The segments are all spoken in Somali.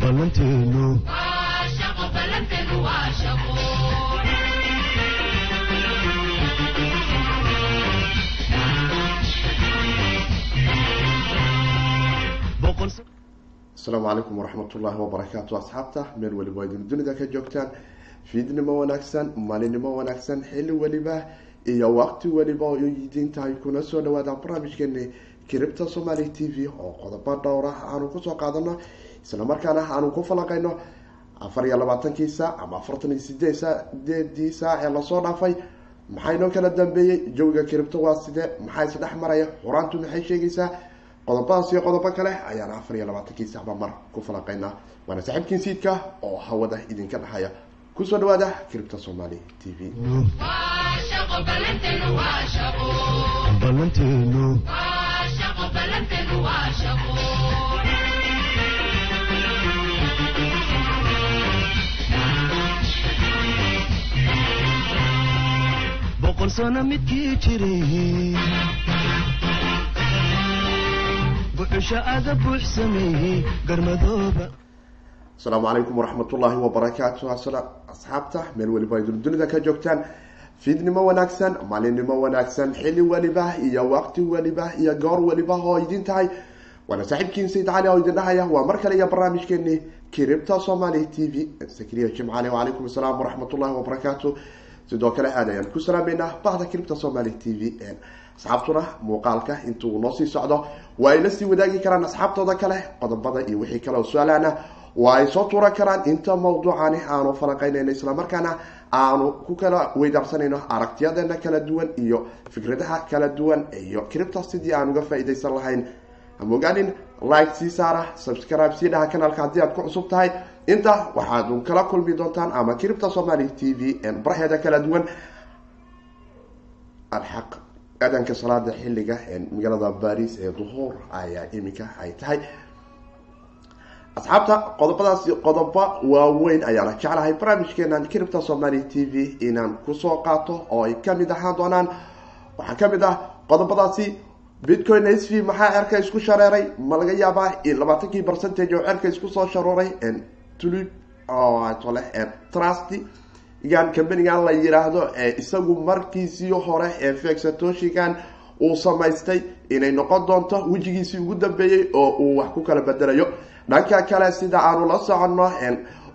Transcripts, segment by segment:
ballanteenu asalaamu calaykum waraxmatullaahi wabarakaatu asxaabta meel waliba idin dunida ka joogtaan fiidnimo wanaagsan maalinimo wanaagsan xilli weliba iyo waqti weliba oo idin tahay kuna soo dhawaada barnaamijkeeni kiribta somaali t v oo qodobo dhowra aanu ku soo qaadano islamarkaana aanu ku falaqayno afar iyo labaatankii saac ama afartan iyo sideed sideedii saac ee la soo dhaafay maxaa inoo kala dambeeyey? Jawiga kiribto waa sidee? Maxaa isdhex maraya? Xuraantu maxay sheegaysaa? Qodobadaas iyo qodobo kale ayaan afar iyo labaatankii sacba mar ku falaqaynaa waana saaxiibkiin siidka oo hawada idinka dhexaya ku soo dhawaada kiribta somaali t v midkii jiray buxusha asalaamu calaykum waraxmatullaahi wabarakaatu asxaabta meel weliba idin dunida ka joogtaan fiidnimo wanaagsan maalinimo wanaagsan xilli weliba iyo waqti weliba iyo goor weliba oo idin tahay waana saaxiibkiin sayid cali oo idin dhahaya waa mar kale iyo barnaamijkeeni kiribta somaali t v. Sakriya jimcale wacalaykum asalaam waraxmatullahi wabarakaatu. Sidoo kale aad ayaan ku salaameynaa bahda kiribta somaali t v asxaabtuna muuqaalka intuu noo sii socdo. Waa ay la sii wadaagi karaan asxaabtooda kale qodobada iyo wixii kale oo su'aalana waa ay soo tuuran karaan inta mawduucani aanu falanqeynayno islamarkaana aanu ku kala weydaarsanayno aragtiyadeena kala duwan iyo fikradaha kala duwan iyo kiribta sidii aan uga faa-idaysan lahayn. Hamogaanin like sii saara subscribe sii dhaha kanaalka haddii aad ku cusub tahay. Inta waxaad kala kulmi doontaan ama kiribta somaali t v baraheeda kala duwan. Alxaq adanka salaada xilliga magaalada baris ee duhuur ayaa iminka ay tahay asxaabta qodobadaas qodobo waaweyn ayaana jeclahay barnaamijkeenan kiribta somaali t v inaan ku soo qaato oo ay ka mid ahaan doonaan. Waxaa ka mid ah qodobadaasi bitcoin s v maxaa cerka isku shareeray? Ma laga yaabaa labaatankii percentage oo cerka isku soo sharuuray tulip tole trust gan companigan la yiraahdo isagu markiisii hore ee fexatoshigan uu samaystay inay noqon doonto wejigiisii ugu dambeeyey oo uu wax ku kala bedelayo dhanka kale sida aanu la soconno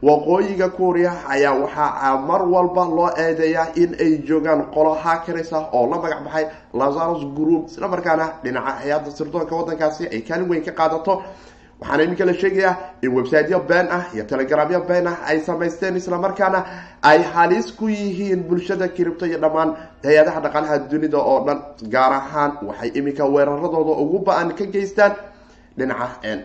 waqooyiga kuuriya ayaa waxaa mar walba loo eedeeyaa in ay joogaan qolo hakeris ah oo la magac baxay lazarus group. Isla markaana dhinaca hay'adda sirdoonka wadankaasi ay kaalin weyn ka qaadato. Waxaana iminka la sheegayaa in websiteyo been ah iyo telegramyo been ah ay samaysteen islamarkaana ay halis ku yihiin bulshada kiribto iyo dhammaan hay'adaha dhaqaalaha dunida oo dhan gaar ahaan waxay iminka weeraradooda ugu ba'an ka geystaan dhinaca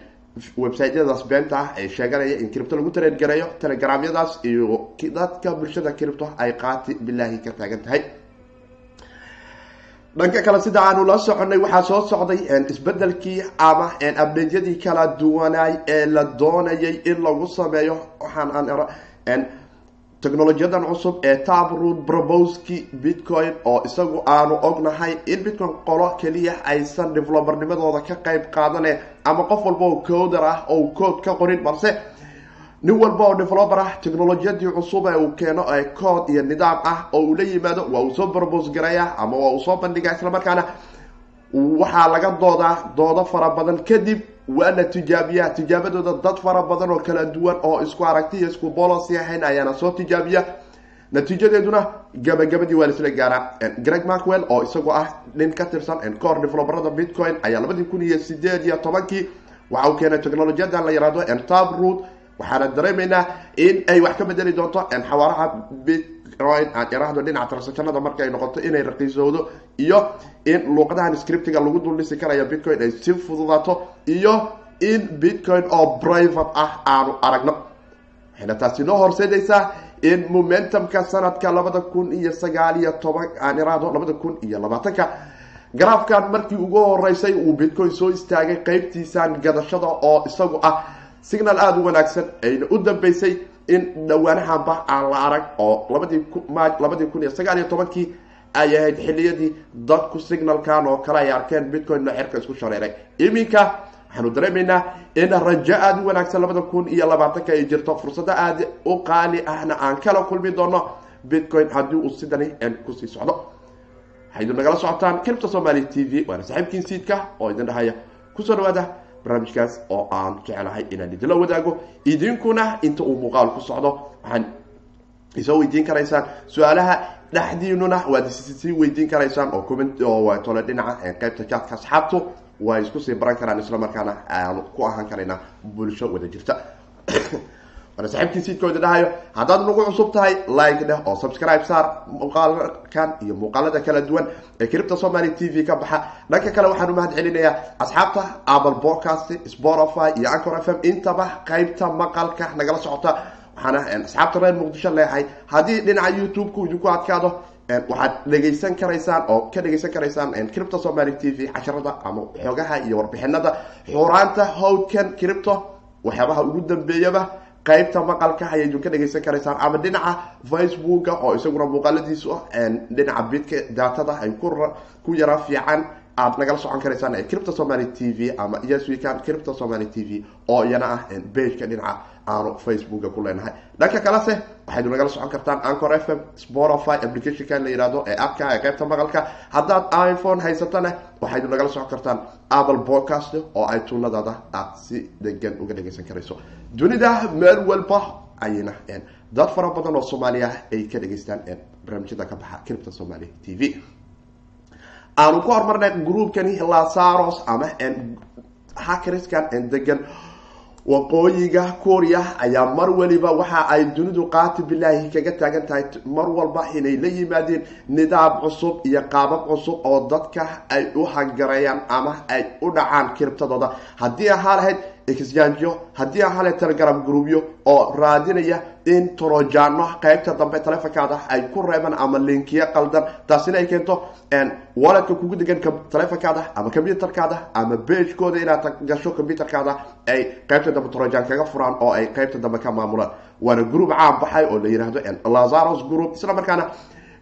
websiteyadaas beenta ah ee sheeganaya in kiribto lagu tareedgareeyo telegramyadaas iyo dadka bulshada kiribto ay qaati bilaahi ka taagan tahay. Dhanka kale sida aanu la soconay waxaa soo socday isbedelkii ama abdeedyadii kala duwanaay ee la doonayay in lagu sameeyo. Waxaan technolojiyadan cusub ee taproot broboski bitcoin oo isagu aanu ognahay in bitcoin qolo keliya aysan developernimadooda ka qeyb qaadane ama qof walba oo coder ah oo code ka qorin balse nin walba oo developer ah technolojiyadii cusub ee uu keeno ee code iyo nidaam ah oo uu la yimaado waa uu soo brobos garaya ama waa uu soo bandhiga islamarkaana waxaa laga doodaa doodo fara badan kadib waa la tijaabiyaa. Tijaabadooda dad fara badan oo kala duwan oo isku aragti isku bolosi ahayn ayaana soo tijaabiya natiijadeeduna gabagabadii waa laisla gaaraa. Greg macwell oo isagoo ah nin ka tirsan core developerada bitcoin ayaa labadii kun iyo sideed iyo tobankii waxa uu keenay technolojiyadan la yihahdo taproot waxaana dareemaynaa in ay wax ka bedeli doonto xawaaraha aan iraahdo dhinaca transactionada marka ay noqoto inay raqiisowdo iyo in luuqadahan scriptiga lagu dul dhisi karayo bitcoin ay si fududaato iyo in bitcoin oo private ah aanu aragno. Waxayna taasi noo horseedaysaa in momentumka sanadka labada kun iyo sagaal iyo toban aan iraahdo labada kun iyo labaatanka garaafkan markii ugu horeysay uu bitcoin soo istaagay qeybtiisan gadashada oo isagu ah. Signal aada u wanaagsan ayna u dambeysay in dhawaanahanba aan la arag oo labadii labadii kun iyo sagaal iyo tobankii ay ahayd xiliyadii dadku signalkan oo kale ay arkeen bitcoin xerka isku shareeray. Iminka waxaanu dareemaynaa in rajo aada u wanaagsan labada kun iyo labaatanka ay jirto. Fursado aada u qaali ahna aan kala kulmi doono. Bitcoin haddii uu sidani ku sii socdo. Waxaydu nagala socotaan cripta somaly t v waana saaxiibkiin siidka oo idin dhahaya. Kusoo dhawaada barnaamijkaas oo aan jecelahay inaan idinla wadaago. Idinkuna inta uu muuqaal ku socdo waxaan isoo weydiin karaysaan. Su'aalaha dhexdiinuna waad issii weydiin karaysaan oo oo dhinaca qeybta jaadka asxaabtu way isku sii baran karaan isla markaana aan ku ahaan karaynaa bulsho wada jirta waana saaxiibkii siidkooda dhahayo haddaad nagu cusub tahay like dheh oo subscribe saar muuqaalkan iyo muuqaalada kala duwan ee cripta somaly t v ka baxa. Dhanka kale waxaan umahad celinayaa asxaabta apple podcast spotify iyo ancor f m. Intaba qeybta maqalka nagala socota. Waxaana asxaabta reer muqdisho leeyahay haddii dhinaca youtube-ku idinku adkaado waxaad dhegaysan karaysaan oo ka dhegaysan karaysaan cripta somaly t v casharada ama xoogaha iyo warbixinada xuraanta howdkan cripto waxyaabaha ugu dambeeyaba qaybta maqalka ayaydu ka dhegaysan karaysaan ama dhinaca facebooka oo isaguna muuqaaladiisu dhinaca bidka daatada ay ku yara fiican aad nagala socon karaysaan cripta somaly t v ama yes wecan cripta somaly t v oo iyana ah bageka dhinaca aanu facebooka ku leenahay. Dhanka kalese waxaydu nagala socon kartaan ancor f m spotify applicationka la yihahdo ee abka ee qaybta maqalka. Haddaad iphone haysatana waxaydu nagala socon kartaan apple podcast oo ay aad si degan uga dhagaysan karayso. Dunida meel walba ayayna dad fara badan oo soomaaliya ay ka dhageystaan barnaamijyada ka baxa cripta somaly t v aanu ku horumarnay groupkani lasaros ama hakeriskan degan waqooyiga korea ayaa mar waliba waxa ay dunidu qaati bilaahi kaga taagan tahay mar walba inay la yimaadeen nidaam cusub iyo qaabab cusub oo dadka ay u hagareeyaan ama ay u dhacaan kiribtadooda haddii ahaa lahayd exjanjo haddii lahayd telegram groupyo oo raadinaya in trojano qeybta dambe taleefonkaada ay ku reebaan ama linkiyo qaldan taasina ay keento walletka kugu degan taleefonkaada ama computerkaada ama bagekooda inaad gasho computerkaada ay qeybta dambe trojan kaga furaan oo ay qeybta dambe ka maamulaan. Waana group caan baxay oo la yihahdo lazaros group. Isla markaana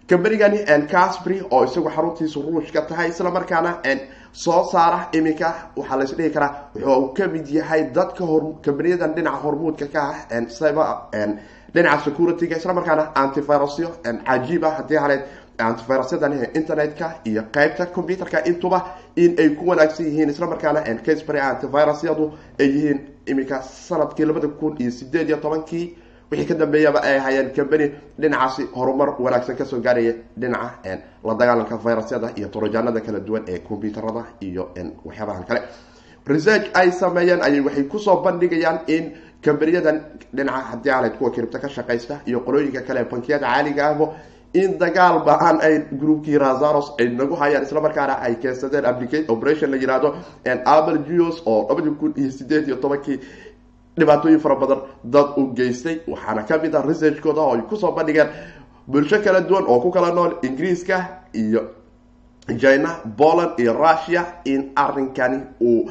combanigani casbry oo isagu xaruntiisu ruushka tahay isla markaana soo saara iminka waxaa lays dhihi karaa wuxuu ka mid yahay dadka combaniyadan dhinaca hormuudka ka ah dhinaca securityga isla markaana antivirusyo cajiiba haddii haleed antivirusyadan internetka iyo qeybta computerka intuba in ay ku wanaagsan yihiin isla markaana casbry antivirusyadu ay yihiin iminka sannadkii labada kun iyo sideed iyo tobankii wixii ka dambeeyaba ay hayeen combany dhinacaasi horumar wanaagsan ka soo gaaraya dhinaca la dagaalanka virusyada iyo torojaanada kala duwan ee combyuterada iyo waxyaabahan kale. Research ay sameeyeen ayay waxay ku soo bandhigayaan in combaniyadan dhinaca haddii aaleyd kuwa kiribta ka shaqaysta iyo qolooyinka kale bankiyada caaliga ahbo in dagaal ba'aan ay groupkii razaros ay nagu hayaan. Isla markaana ay keensadeen application operation la yihahdo apple geos oo labadii kun iyo sideed iyo tobankii dhibaatooyin fara badan dad u geystay waxaana ka mid ah researchkooda oo ay ku soo bandhigeen bulsho kala duwan oo ku kala nool ingiriiska iyo china poland iyo russia in arrinkani uu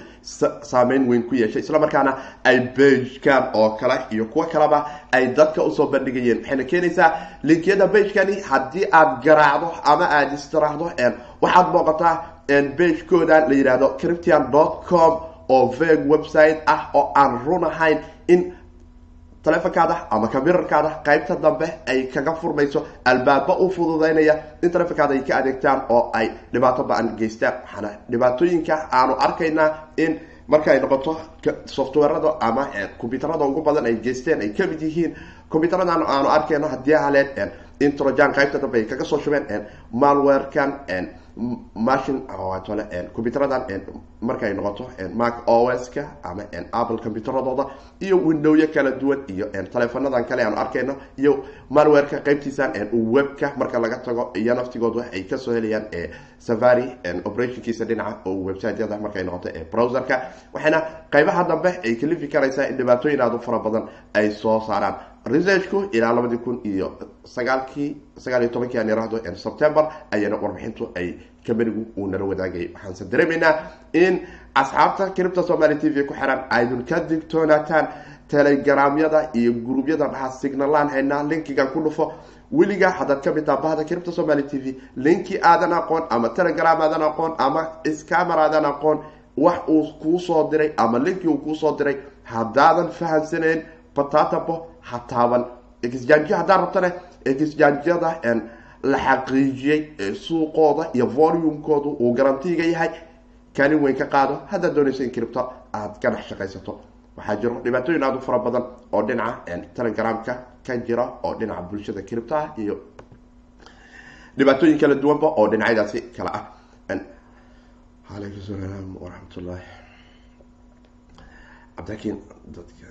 saameyn weyn ku yeeshay. Isla markaana ay bagekan oo kale iyo kuwo kaleba ay dadka u soo bandhigayeen. Waxayna keenaysaa linkiyada bagekani haddii aad garaacdo ama aada istiraahdo waxaad booqataa bagekooda la yihahdo criptian dot com oo veg website ah oo aan run ahayn in taleefonkaada ama computerkaada qeybta dambe ay kaga furmayso albaaba u fududeynaya in taleefonkaada ay ka adeegtaan oo ay dhibaato ba'an geystaan waxaana dhibaatooyinka aanu arkaynaa in marka ay noqoto softwarada ama combyuterada ugu badan ay geysteen ay ka mid yihiin combyuteradan aanu arkayno haddii haleed in trojan qeybta dambe ay kaga soo shubeen malwarekan machine tole combyuteradan markay noqoto mac oska ama apple combyuteradooda iyo windowyo kala duwan iyo telefonadan kale aanu arkayno iyo malwareka qeybtiisan webka marka laga tago iyo naftigoodu ay ka soo helayaan safari operationkiisa dhinaca oo websiteyada markay noqoto browserka. Waxayna qeybaha dambe ay kalifi karaysaa in dhibaatooyin aad u fara badan ay soo saaraan. Researchku ilaa labadii kun iyo sagaalkii sagaal tobankii aan irahdo september ayana warbixintu ay kamanigu uu nala wadaagayay waxaanse dareemaynaa in asxaabta cripta somaly t v ku xiran aydun ka digtoonaataan telegramyada iyo gruubyada dhaha signalaan haynaa linkigan ku dhufo weliga haddaad ka mid taha bahda cripta somaly t v linki aadan aqoon ama telegram aadan aqoon ama scamer aadan aqoon wax uu kuu soo diray ama linkii uu kuusoo diray haddaadan fahamsanayn batatabo ha taaban exjanjiya haddaan rabtane exjanjiyada la xaqiijiyey suuqooda iyo volumekoodu uu garantiga yahay. Kaalin weyn ka qaado haddaad doonayso in cripto aada ka shaqaysato waxaa jiro dhibaatooyin aada u fara badan oo dhinaca telegramka ka jira oo dhinaca bulshada cripto ah iyo dhibaatooyin kala duwanba oo dhinacyadaasi kala ah. Alaykum salaam waraxmatullahi cabdiakiin dadka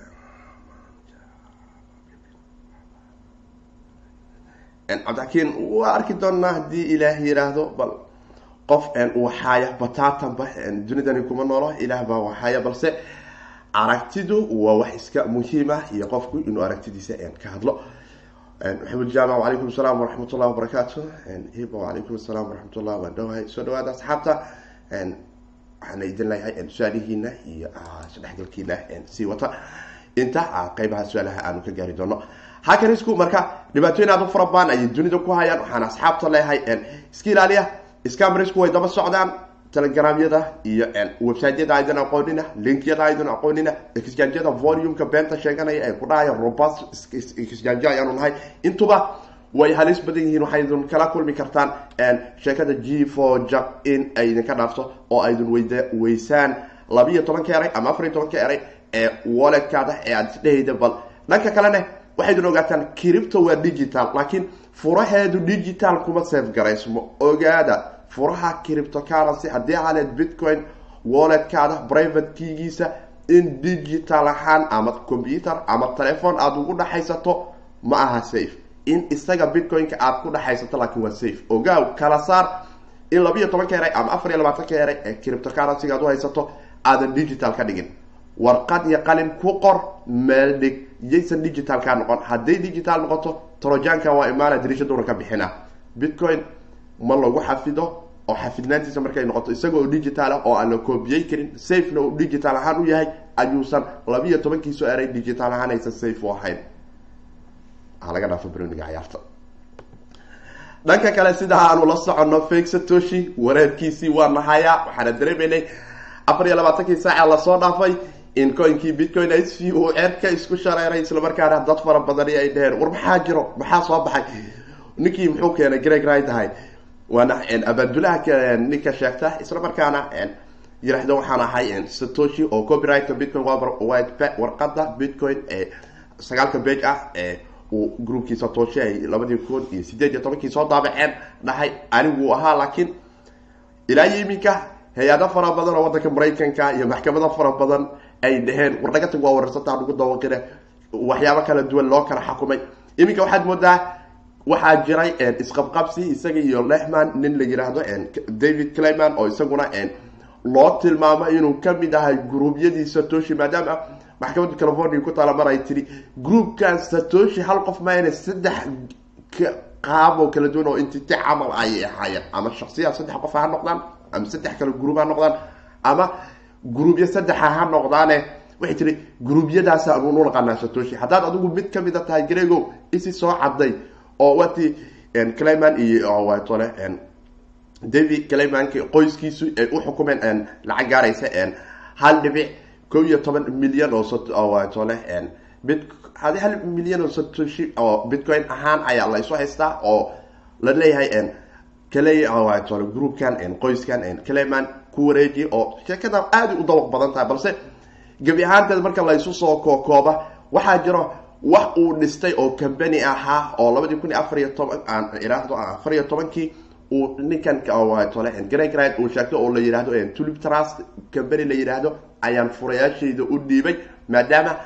cabdiakiin waa arki doonaa haddii ilaah yiraahdo bal qof uu xaaya bataatanba dunidani kuma noolo ilaah baa waxaaya balse aragtidu waa wax iska muhiima iyo qofku inuu aragtidiisa ka hadlo. Maxamed jaamac wacalaykum asalaam waraxmat ullahi wabarakaatu hiba wacalaykum asalaam waraxmat ullah waan dhawahay soo dhawaada asxaabta. Waxaana idin leeyahay su'aalihiina iyo isdhexgalkiina sii wata. Inta qeybaha su'aalaha aanu ka gaari doono hakanisku marka dhibaatooyin aad u fara badan ayay dunida ku hayaan. Waxaana asxaabta leeyahay iska ilaaliya. Scamrisku way daba socdaan telegramyada iyo websiteyada aydan aqoonina linkyada aydan aqoonina exjanjyada volumeka beenta sheeganaya ee ku dhahaya robust exjanjo ayaanu nahay intuba way halis badan yihiin waxaydun kala kulmi kartaan sheekada g for jak in ay idinka dhaafto oo aydun wyd weysaan labiiyo tobanka eray ama afar iyo tobanka eray ee walletkaada ee aada isdhehayda bal. Dhanka kalene waxaydun ogaataan cripto waa digital laakiin furaheedu digital kuma safe garaysmo. Ogaada furaha criptocurrency haddii haleed bitcoin walletkaada private kigiisa in digital ahaan ama computer ama telefon aada ugu dhexaysato ma aha safe. In isaga bitcoin-ka aada ku dhexaysato laakiin waa safe. Ogaaw kala saar in labiiyo tobanka eray ama afar iyo labaatanka eray ee criptocurrencyga aad u haysato aadan digital ka dhigin. Warqad iyo qalin ku qor meel dhig yaysan digital kaa noqon. Hadday digital noqoto trojanka waa imaana dariishaduna ka bixina. Bitcoin ma lagu xafido oo xafidnaantiisa markay noqoto isaga oo digital ah oo aan la koobiyey karin safena uu digital ahaan u yahay ayuusan labiiyo tobankiiso eray digital ahaan aysan safe u ahayn. Laga dhaafo broniga cayaarta dhanka kale sida aanu la soconno fake satoshi wareerkiisii waa nahayaa waxaana dareemaynay afar iyo labaatankii saaca la soo dhaafay in coinkii bitcoin s v uu ceerka isku shareeray islamarkaana dad fara badani ay dheheen war maxaa jiro? Maxaa soo baxay? Ninkii muxuu keenay greg ridahay waana abaandulaha ninka sheegta isla markaana yiraahdo waxaan ahay satoshi oo copyrightka bitcoin warqada bitcoin sagaalka beg ah uu groupkii satoshi ay labadii kun iyo sideed iyo tobankii soo daabaceen dhahay anigu ahaa laakiin ilaa iyo iminka hay'ado fara badan oo wadanka maraykanka iyo maxkamado fara badan ay dhaheen war naga tag waa wararsataa nagu dawaqine waxyaabo kala duwan loo kala xakumay. Iminka waxaad moodaa waxaa jiray isqabqabsi isaga iyo lehman nin la yiraahdo david clayman oo isaguna loo tilmaamo inuu ka mid ahay gruubyadii satoshi maadaama maxkamadda california ku taala mar ay tiri groupkan satoshi hal qof maayna saddex qaab oo kala duwan oo entity camal ayay ahaayeen ama shaksiyaad saddex qof ha noqdaan ama saddex kale group ha noqdaan ama groupya saddexa ha noqdaane. Waxay tiri gruubyadaasa anuunu naqaanaa satoshi. Haddaad adigu mid ka mid a tahay grego isi soo caday oo wati clayman iyo watole david claymank qoyskiisu ay u xukumeen lacag gaaraysa hal dhibic ko iyo toban milyan oo watole bit hal milyan oo satoshi oo bitcoin ahaan ayaa la isu haystaa oo la leeyahay kale watole groupkan qoyskan clayman ku wareejiya oo sheekada aada u dawaq badan tahay balse gebi ahaanteed marka la isu soo kookooba waxaa jiro wax uu dhistay oo company ahaa oo labadii kun iyo afar iyo toban aan iraahdo afar iyo tobankii uu ninkan tole greg uu sheegto oo la yihahdo tulip trust company la yidhaahdo ayaan furayaashayda u dhiibay maadaama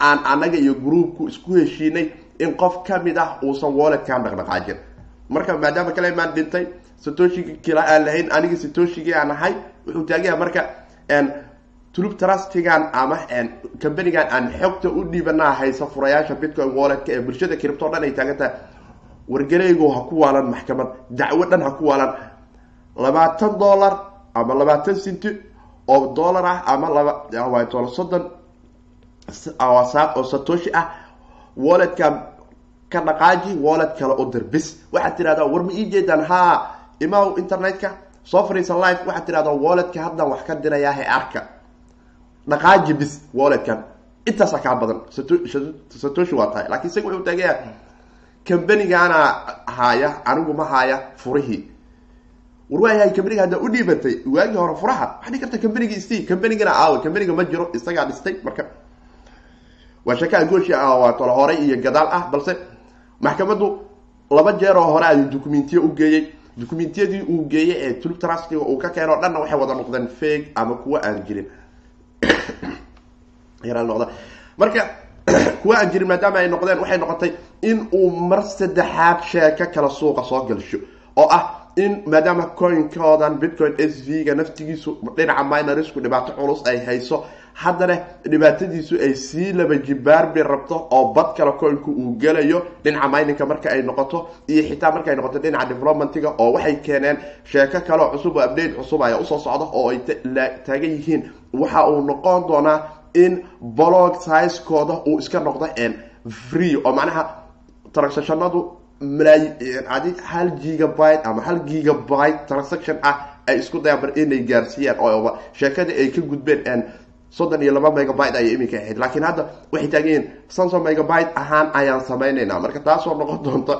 aan anaga iyo groupku isku heshiinay in qof ka mid ah uusan walletkan dhaqdhaqaajin. Marka maadaama clayman dhintay satoshigi kila aan lahayn aniga satoshigii aan ahay wuxuu taagaya marka tulub trustigan ama companigan aan xogta u dhiibanaa haysa furayaasha bitcoin walletka ee bulshada cripto dhan ay taagan tahay ha ku waalan maxkamad dacwo dhan ha ku waalan. Labaatan dollar ama labaatan cinti oo dollar ah ama laba soddon saaq oo satoshi ah walletka ka dhaqaaji wallet kale u dir bis waxaad tirahdaa war ma ii jeedaan ha imaw internetka soo fariisa life waxaad tidhahdaa walletka haddaan wax ka dirayaa he arka dhaqaaji bis walletkan. Intaasaa kaa badan. Satoshi waa tahay. Lakin isaga wuxuu taagaya cambanigaana haaya anigu ma haaya furihii. War waayahay cambaniga haddaa u dhiibatay waagii hore furaha waxaa dhigi karta cambanigi sti cambanigana aawa cambaniga ma jiro isagaa dhistay marka. Waa shakaa gooshi ah waa tolo horay iyo gadaal ah balse maxkamaddu laba jeer oo hore ayuu documentiya u geeyey. Documentiyadii uu geeyey ee tulub trustiga uu ka keeno o dhanna waxay wada noqdeen fake ama kuwa aan jirin noqda marka kuwa aan jirin maadaama ay noqdeen waxay noqotay in uu mar saddexaad sheeko kala suuqa soo gelsho oo ah in maadaama coinkoodan bitcoin s v ga naftigiisu dhinaca minorisku dhibaato culus ay hayso haddana dhibaatadiisu ay sii laba jibaarbi rabto oo bad kale coinku uu gelayo dhinaca mininka marka ay noqoto iyo xitaa marka ay noqoto dhinaca developmentiga oo waxay keeneen sheeko kaleo cusub oo update cusub ayaa u soo socda oo ay taagan yihiin. Waxa uu noqon doonaa in blog sizekooda uu iska noqdo free oo macnaha transactionadu malaayi hal gigabyte ama hal gigabyte transaction ah ay isku dayaan inay gaarsiiyaan oo sheekadii ay ka gudbeen soddon iyo laba megabyte ayay iminka ahayd. Laakiin hadda waxay taagan yihiin sanso megabyte ahaan ayaan samaynaynaa. Marka taasoo noqon doonta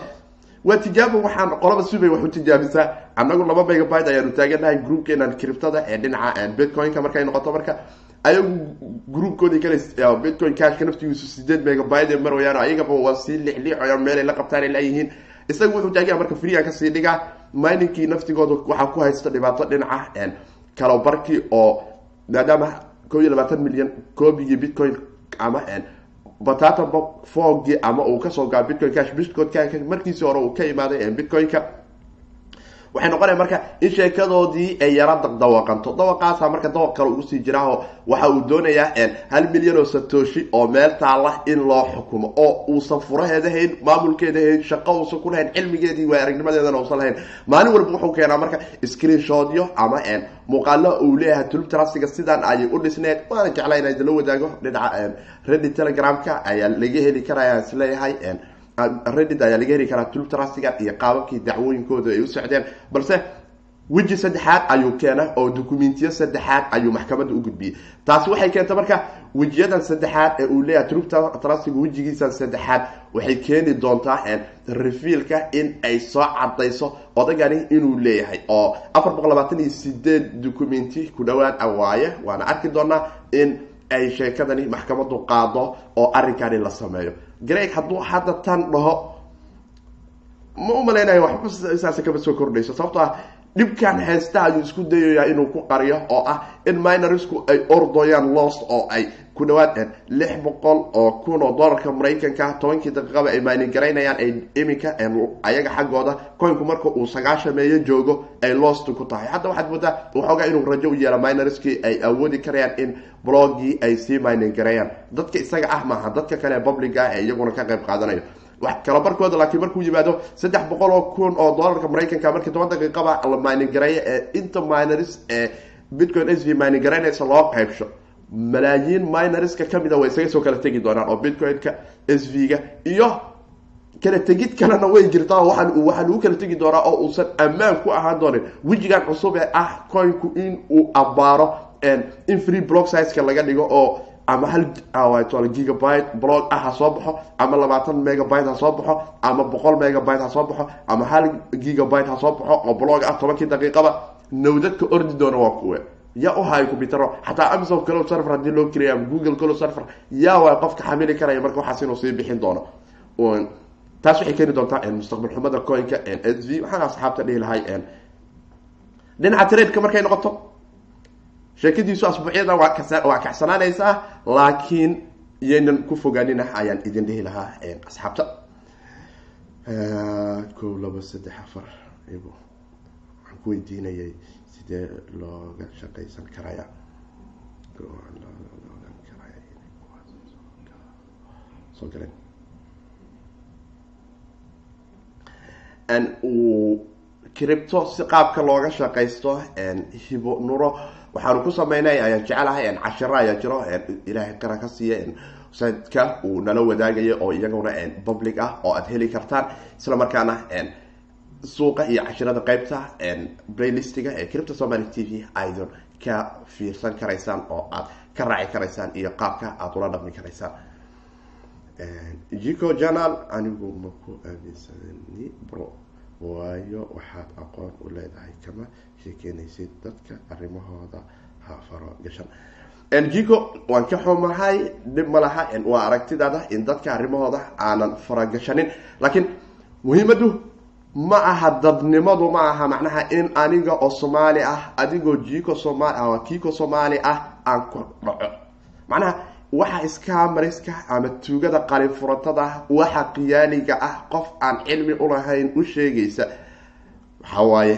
waa tijaabo waxaan qolaba subay wax u tijaabisaa annagu laba megabyte ayaanu taaganahay groupkeenan criptada ee dhinaca bitcoin-ka markay noqoto marka ayagu groupkoodii kale bitcoin cashka naftigiisu sideed megabyte marwayaan ayagaba waa sii lixliixoya meelay la qabtaan ay laayihiin isaga wuxuu taagaya marka freean ka sii dhigaa miningkii naftigooda waxaa ku haysta dhibaato dhinaca kalobarkii oo maadaama ko iyo labaatan milyan koobigii bitcoin ama batata fogii ama uu ka soo gaa bitcoin cash bitcoin cash markiisi hore uu ka imaaday bitcoin-ka waxay noqonaya marka in sheekadoodii ay yara dawaqanto. Dawaqaasa marka dawaq kale ugu sii jiraaho waxa uu doonayaa hal milyan oo satoshi oo meel taala in loo xukumo oo uusan furaheeda hayn maamulkeeda hayn shaqo uusan ku lahayn cilmigeedii waa aragnimadeedana uusan lahayn. Maalin walba wuxuu keenaa marka screenshotyo ama muuqaalo uu leeyahay tulub trasiga sidaan ayay u dhisneed. Waana jeclaa in idinla wadaago dhinaca ready telegramka ayaa laga heli karaya is leeyahay reddit ayaa laga heli karaa tulub trasiga iyo qaababkii dacwooyinkooda ay u socdeen. Balse weji saddexaad ayuu keena oo documentiyo saddexaad ayuu maxkamadda u gudbiyey. Taasi waxay keentay marka wejiyadan saddexaad ee uu leeyahay trasiga wejigiisan saddexaad waxay keeni doontaa refiilka in ay soo cadayso odagani inuu leeyahay. Oo afar boqol labaatan iyo sideed documenti ku dhawaad waaye waana arki doonaa in ay sheekadani maxkamadu qaado oo arrinkani la sameeyo greg hadduu hadda tan dhaho ma u malaynayo waxba saas kama soo kordhayso. Sababto ah dhibkan heesta ayuu isku dayayaa inuu ku qariyo oo ah in minorisku ay ordoyaan lost oo ay ku dhawaad lix boqol oo kun oo dollarka maraykanka tobankii daqiiqaba ay maalin garaynayaan ay iminka ayaga xaggooda coinku marka uu sagaashameeyo joogo ay lost ku tahay. Hadda waxaad moodaa waxoogaa inuu rajo u yeela minoriskii ay awoodi karayaan in blogii ay sii maalin garayaan dadka isaga ah maaha dadka kale public ah ee iyaguna ka qayb qaadanayo. Wax kala barkooda laakiin markuu yimaado saddex boqol oo kun oo dollarka maraykanka markii toban daqiiqaba la maalin gareeya ee inta minoris ee bitcoin s v maalin garaynaysa loo qaybsho malaayiin minoriska ka mid a way isaga soo kala tegi doonaan oo bitcoin-ka s v ga iyo kala tegid kalena way jirtaa waxaan waxaa lagu kala tegi doonaa oo uusan ammaan ku ahaan doonin. Wejigan cusub ee ah coinku in uu abaaro in free block sizeka laga dhigo oo ama hal gigabyte blog ah ha soo baxo ama labaatan megabyte ha soo baxo ama boqol megabyte ha soo baxo ama hal gigabyte ha soo baxo oo blog ah tobankii daqiiqaba nawdadka ordi doona waa kuwe yaa u hayo computero xataa amazon calo server haddii loo keliya ama google calo server yaa waa qofka xamili karaya marka waxaas inuu sii bixin doono. Taas waxay keeni doontaa mustaqbal xumada coinka s v waxaan asxaabta dhihi lahay dhinaca tradeka markay noqoto sheekadiisu asbuucyada waa kacsanaanaysaa laakiin iyaynan ku fogaanina ayaan idin dhihi lahaa asxaabta. Ko laba saddex afar waxaan ku weydiinayay sidee looga shaqaysan karaya? Cripto si qaabka looga shaqaysto hibo nuro. Waxaanu ku sameynay ayaan jecelahay cashiro ayaa jiro ilaahay qara ka siiya sadka uu nala wadaagayo oo iyaguna public ah oo aada heli kartaan. Isla markaana suuqa iyo cashirada qeybta playlistiga ee cripta somaly t v aydun ka fiirsan karaysaan oo aad ka raaci karaysaan iyo qaabka aada ula dhaqmi karaysaan. Jico journal anigu ma ku aaminsani bro. Waayo waxaad aqoon u leedahay kama sheekeynaysid dadka arrimahooda ha faro gashan jico waan ka xumahay dhib ma laha waa aragtidaada in dadka arrimahooda aanan faragashanin laakiin muhiimadu ma aha dadnimadu ma aha macnaha in aniga oo soomaali ah adigoo jico somal kiko soomaali ah aan ku dhaco. Macnaha waxa iskaamariska ama tuugada qalin furatada waxa qiyaaliga ah qof aan cilmi ulahayn u sheegaysa waxa waaye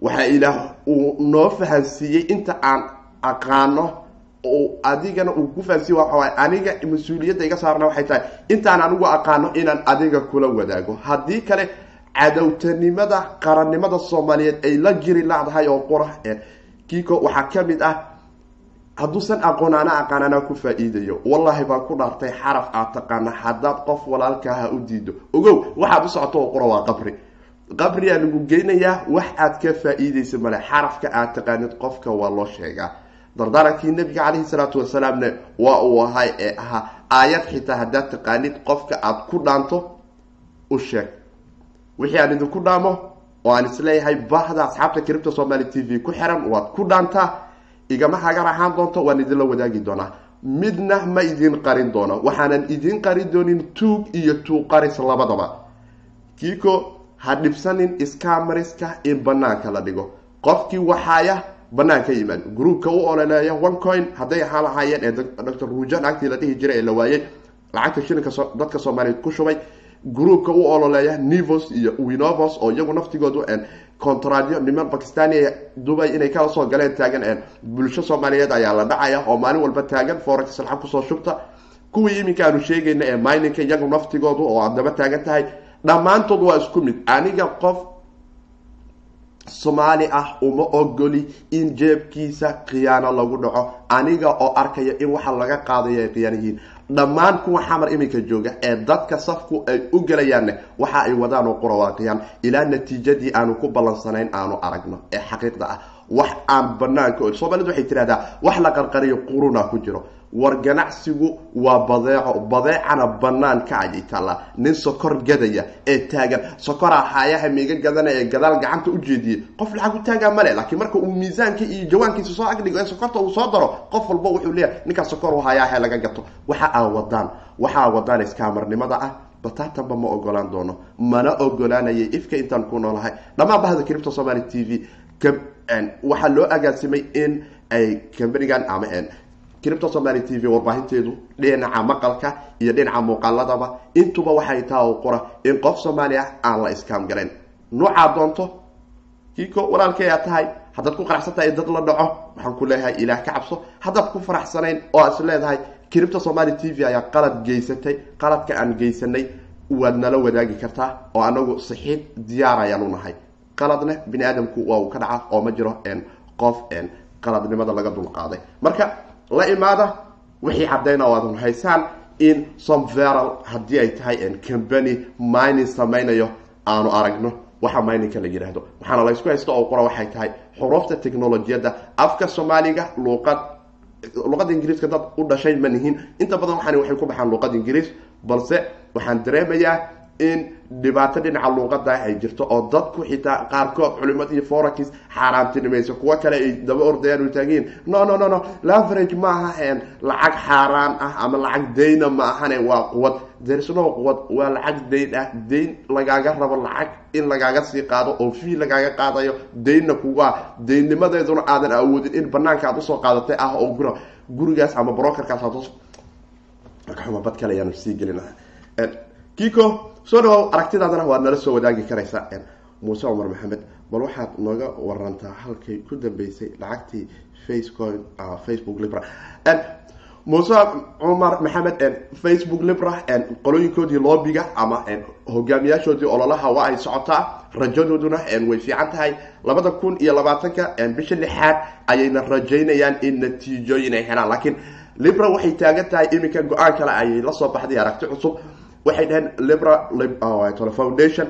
waxaa ilaah uu noo fahansiiyey inta aan aqaano adigana uu ku fahansiiye waxawaay aniga mas'uuliyadda iga saarna waxay tahay intaan anigu aqaano inaan adiga kula wadaago. Haddii kale cadowtanimada qarannimada soomaaliyeed ay la jiri laadahay oo qura kiko waxaa ka mid ah hadduusan aqoon ana aqaan anaa ku faa-iidayo wallahi baan ku dhaartay xaraf aad taqaana haddaad qof walaalkaaha u diido ogow waxaad u socoto oo qura waa qabri. Qabriyaa lagu geynayaa wax aad ka faa-iideysa male xarafka aad taqaanid qofka waa loo sheegaa. Dardaarankii nabiga caleyhi salaatu wasalaamna waa uu ahay ee ahaa aayad xitaa haddaad taqaanid qofka aad ku dhaanto u sheeg wixii aan idinku dhaamo oo aan is leeyahay bahda asxaabta cripta somaly t v ku xiran waad ku dhaantaa igama hagar ahaan doonto waan idinla wadaagi doonaa. Midna ma idin qarin doono. Waxaanan idin qarin doonin tuug iyo tuuqaris labadaba. Kiiko ha dhibsanin iskaamariska in banaanka la dhigo. Qofkii waxaaya banaanka yimaad groupka u ololeeya one coin hadday ahaan lahaayeen ee doctor ruujan agtii la dhihi jiray ee la waayey lacagta shilinka dadka soomaaliyeed ku shubay groupka u ololeeya nivos iyo winovos oo iyagu naftigoodu contradio niman bakistania dubay inay kala soo galeen taagan bulsho soomaaliyeed ayaa la dhacaya oo maalin walba taagan forex lacag ku soo shubta. Kuwii iminka aanu sheegayna ee mininka iyagu naftigoodu oo aad daba taagan tahay. Dhammaantood waa isku mid. Aniga qof soomaali ah uma ogoli in jeebkiisa khiyaano lagu dhaco. Aniga oo arkaya in waxa laga qaadayo ay khiyaano yihiin dhammaan kuwa xamar iminka jooga ee dadka safku ay u gelayaanne waxa ay wadaan oo qurawaaqiyaan ilaa natiijadii aanu ku ballansanayn aanu aragno ee xaqiiqda ah. Wax aan banaanka soomaalida waxay tirahdaa wax la qarqariyo quruna ku jiro war ganacsigu waa badeeco. Badeecana banaanka ayay taallaa nin sokor gadaya ee taagan. Sokoraa haayaha miiga gadana ee gadaal gacanta u jeediyey qof lacag u taagaa male laakiin marka uu miisaanka iyo jawaankiisa soo agdhigo ee sokorta uu soo daro qof walba wuxuu leeyahay ninkaa sokor u hayaahe laga gato. Waxa aa wadaan waxaa wadaan iskaamarnimada ah. Bataatanba ma ogolaan doono. Mana ogolaanayay ifka intaan ku noolahay. Dhammaan bahda cripto somaly t v waxaa loo agaasimay in ay cambanigan ama cripto somaly t v warbaahinteedu dhinaca maqalka iyo dhinaca muuqaaladaba intuba waxay taa qora in qof soomaali ah aan la iskaam galayn nuucaa doonto kiko walaalkay aa tahay haddaad ku qaraxsan tahay dad la dhaco waxaan ku leeyahay ilaah ka cabso. Haddaad ku faraxsanayn oo aad is leedahay somaly t v ayaa qalad geysatay qaladka aan geysanay waad nala wadaagi kartaa oo anagu saxiid diyaar ayaan u nahay. Qaladna bini aadamku waa uu ka dhaca oo ma jiro qof qaladnimada laga dulqaaday. Marka la imaada wixii cadayna o aad haysaan in somveral haddii ay tahay company mining samaynayo aanu aragno. Waxa mininka la yidhaahdo waxaana la ysku haysta oo qora waxay tahay xuruufta technolojiyadda afka soomaaliga luuqad luuqada ingiriiska dad u dhashay ma nihin. Inta badan waxaan waxay ku baxaan luuqada ingiriis balse waxaan dareemayaa in dhibaato dhinaca luuqada ay jirto oo dadku xitaa qaarkood culimad iyo forax xaaraantinimayso kuwo kale ay daba ordayaan u taagiin no no no no. Laverage ma aha lacag xaaraan ah ama lacag dayna ma ahane waa quwad. Dersno quwad. Waa lacag dayn ah. Dayn lagaaga rabo lacag in lagaaga sii qaado oo fii lagaaga qaadayo daynna kugu ah daynnimadeeduna aadan awoodin in banaanka aad u soo qaadatay ah oo gura gurigaas ama brokerkaas bad kale ayaan sii gelin kiko soo dhawow aragtidaadana waad nala soo wadaagi karaysaa muuse cumar maxamed. Bal waxaad nooga warantaa halkay ku dambeysay lacagtii facecoin facebook libra. Muuse cumar maxamed facebook libra qolooyinkoodii loobiga ama hogaamiyaashoodii ololaha waa ay socotaa rajadooduna way fiican tahay. Labada kun iyo labaatanka bisha lixaad ayayna rajaynayaan in natiijooyin ay helaan. Laakiin libra waxay taagan tahay iminka go'aan kale ayay la soo baxday aragti cusub waxay dhaheen libra foundation.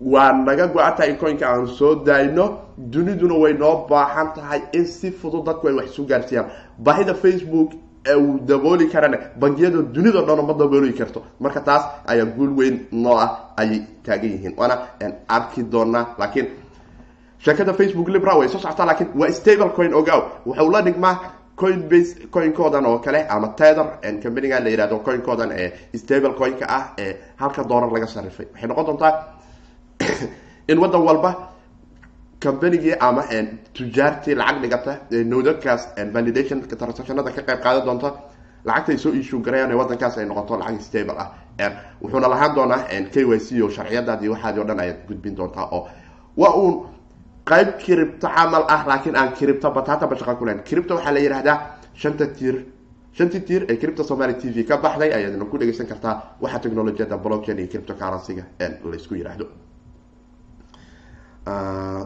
Waa naga go-an tahay in coinka aan soo daayno. Duniduna way noo baahan tahay in si fudud dadku ay wax isu gaarsiiyaan. Baahida facebook uu dabooli karana bangiyada dunida dhan ma dabooli karto. Marka taas ayaa guul weyn noo ah ayay taagan yihiin. Waana arki doonaa laakiin sheekada facebook libra way soo socotaa lakiin waa stable coin ogow wuxuu la dhigmaa coinbase coinkoodan oo kale ama tether companiga la yihahdo coinkoodan ee stable coinka ah ee halka doolar laga sarifay. Waxay noqon doontaa in waddan walba combanigii ama tujaartii lacag dhigata nodakaas validation transactionada ka qayb qaadan doonta lacagta ay soo issue garayaan wadankaas ay noqoto lacag stable ah. Wuxuuna lahaan doonaa k y c o sharciyadaadii waxaadi o dhan ayaad gudbin doontaa oo waa uun qayb kiribto camal ah laakiin aan kiribto bataataba shaqa kulen kiribto waxaa la yihahdaa shanta tiir. Shantii tiir ee cripto somaly t v ka baxday ayaadna ku dhegeysan kartaa waxa technolojiyada blockchain iyo cripto currency-ga laysku yihahdo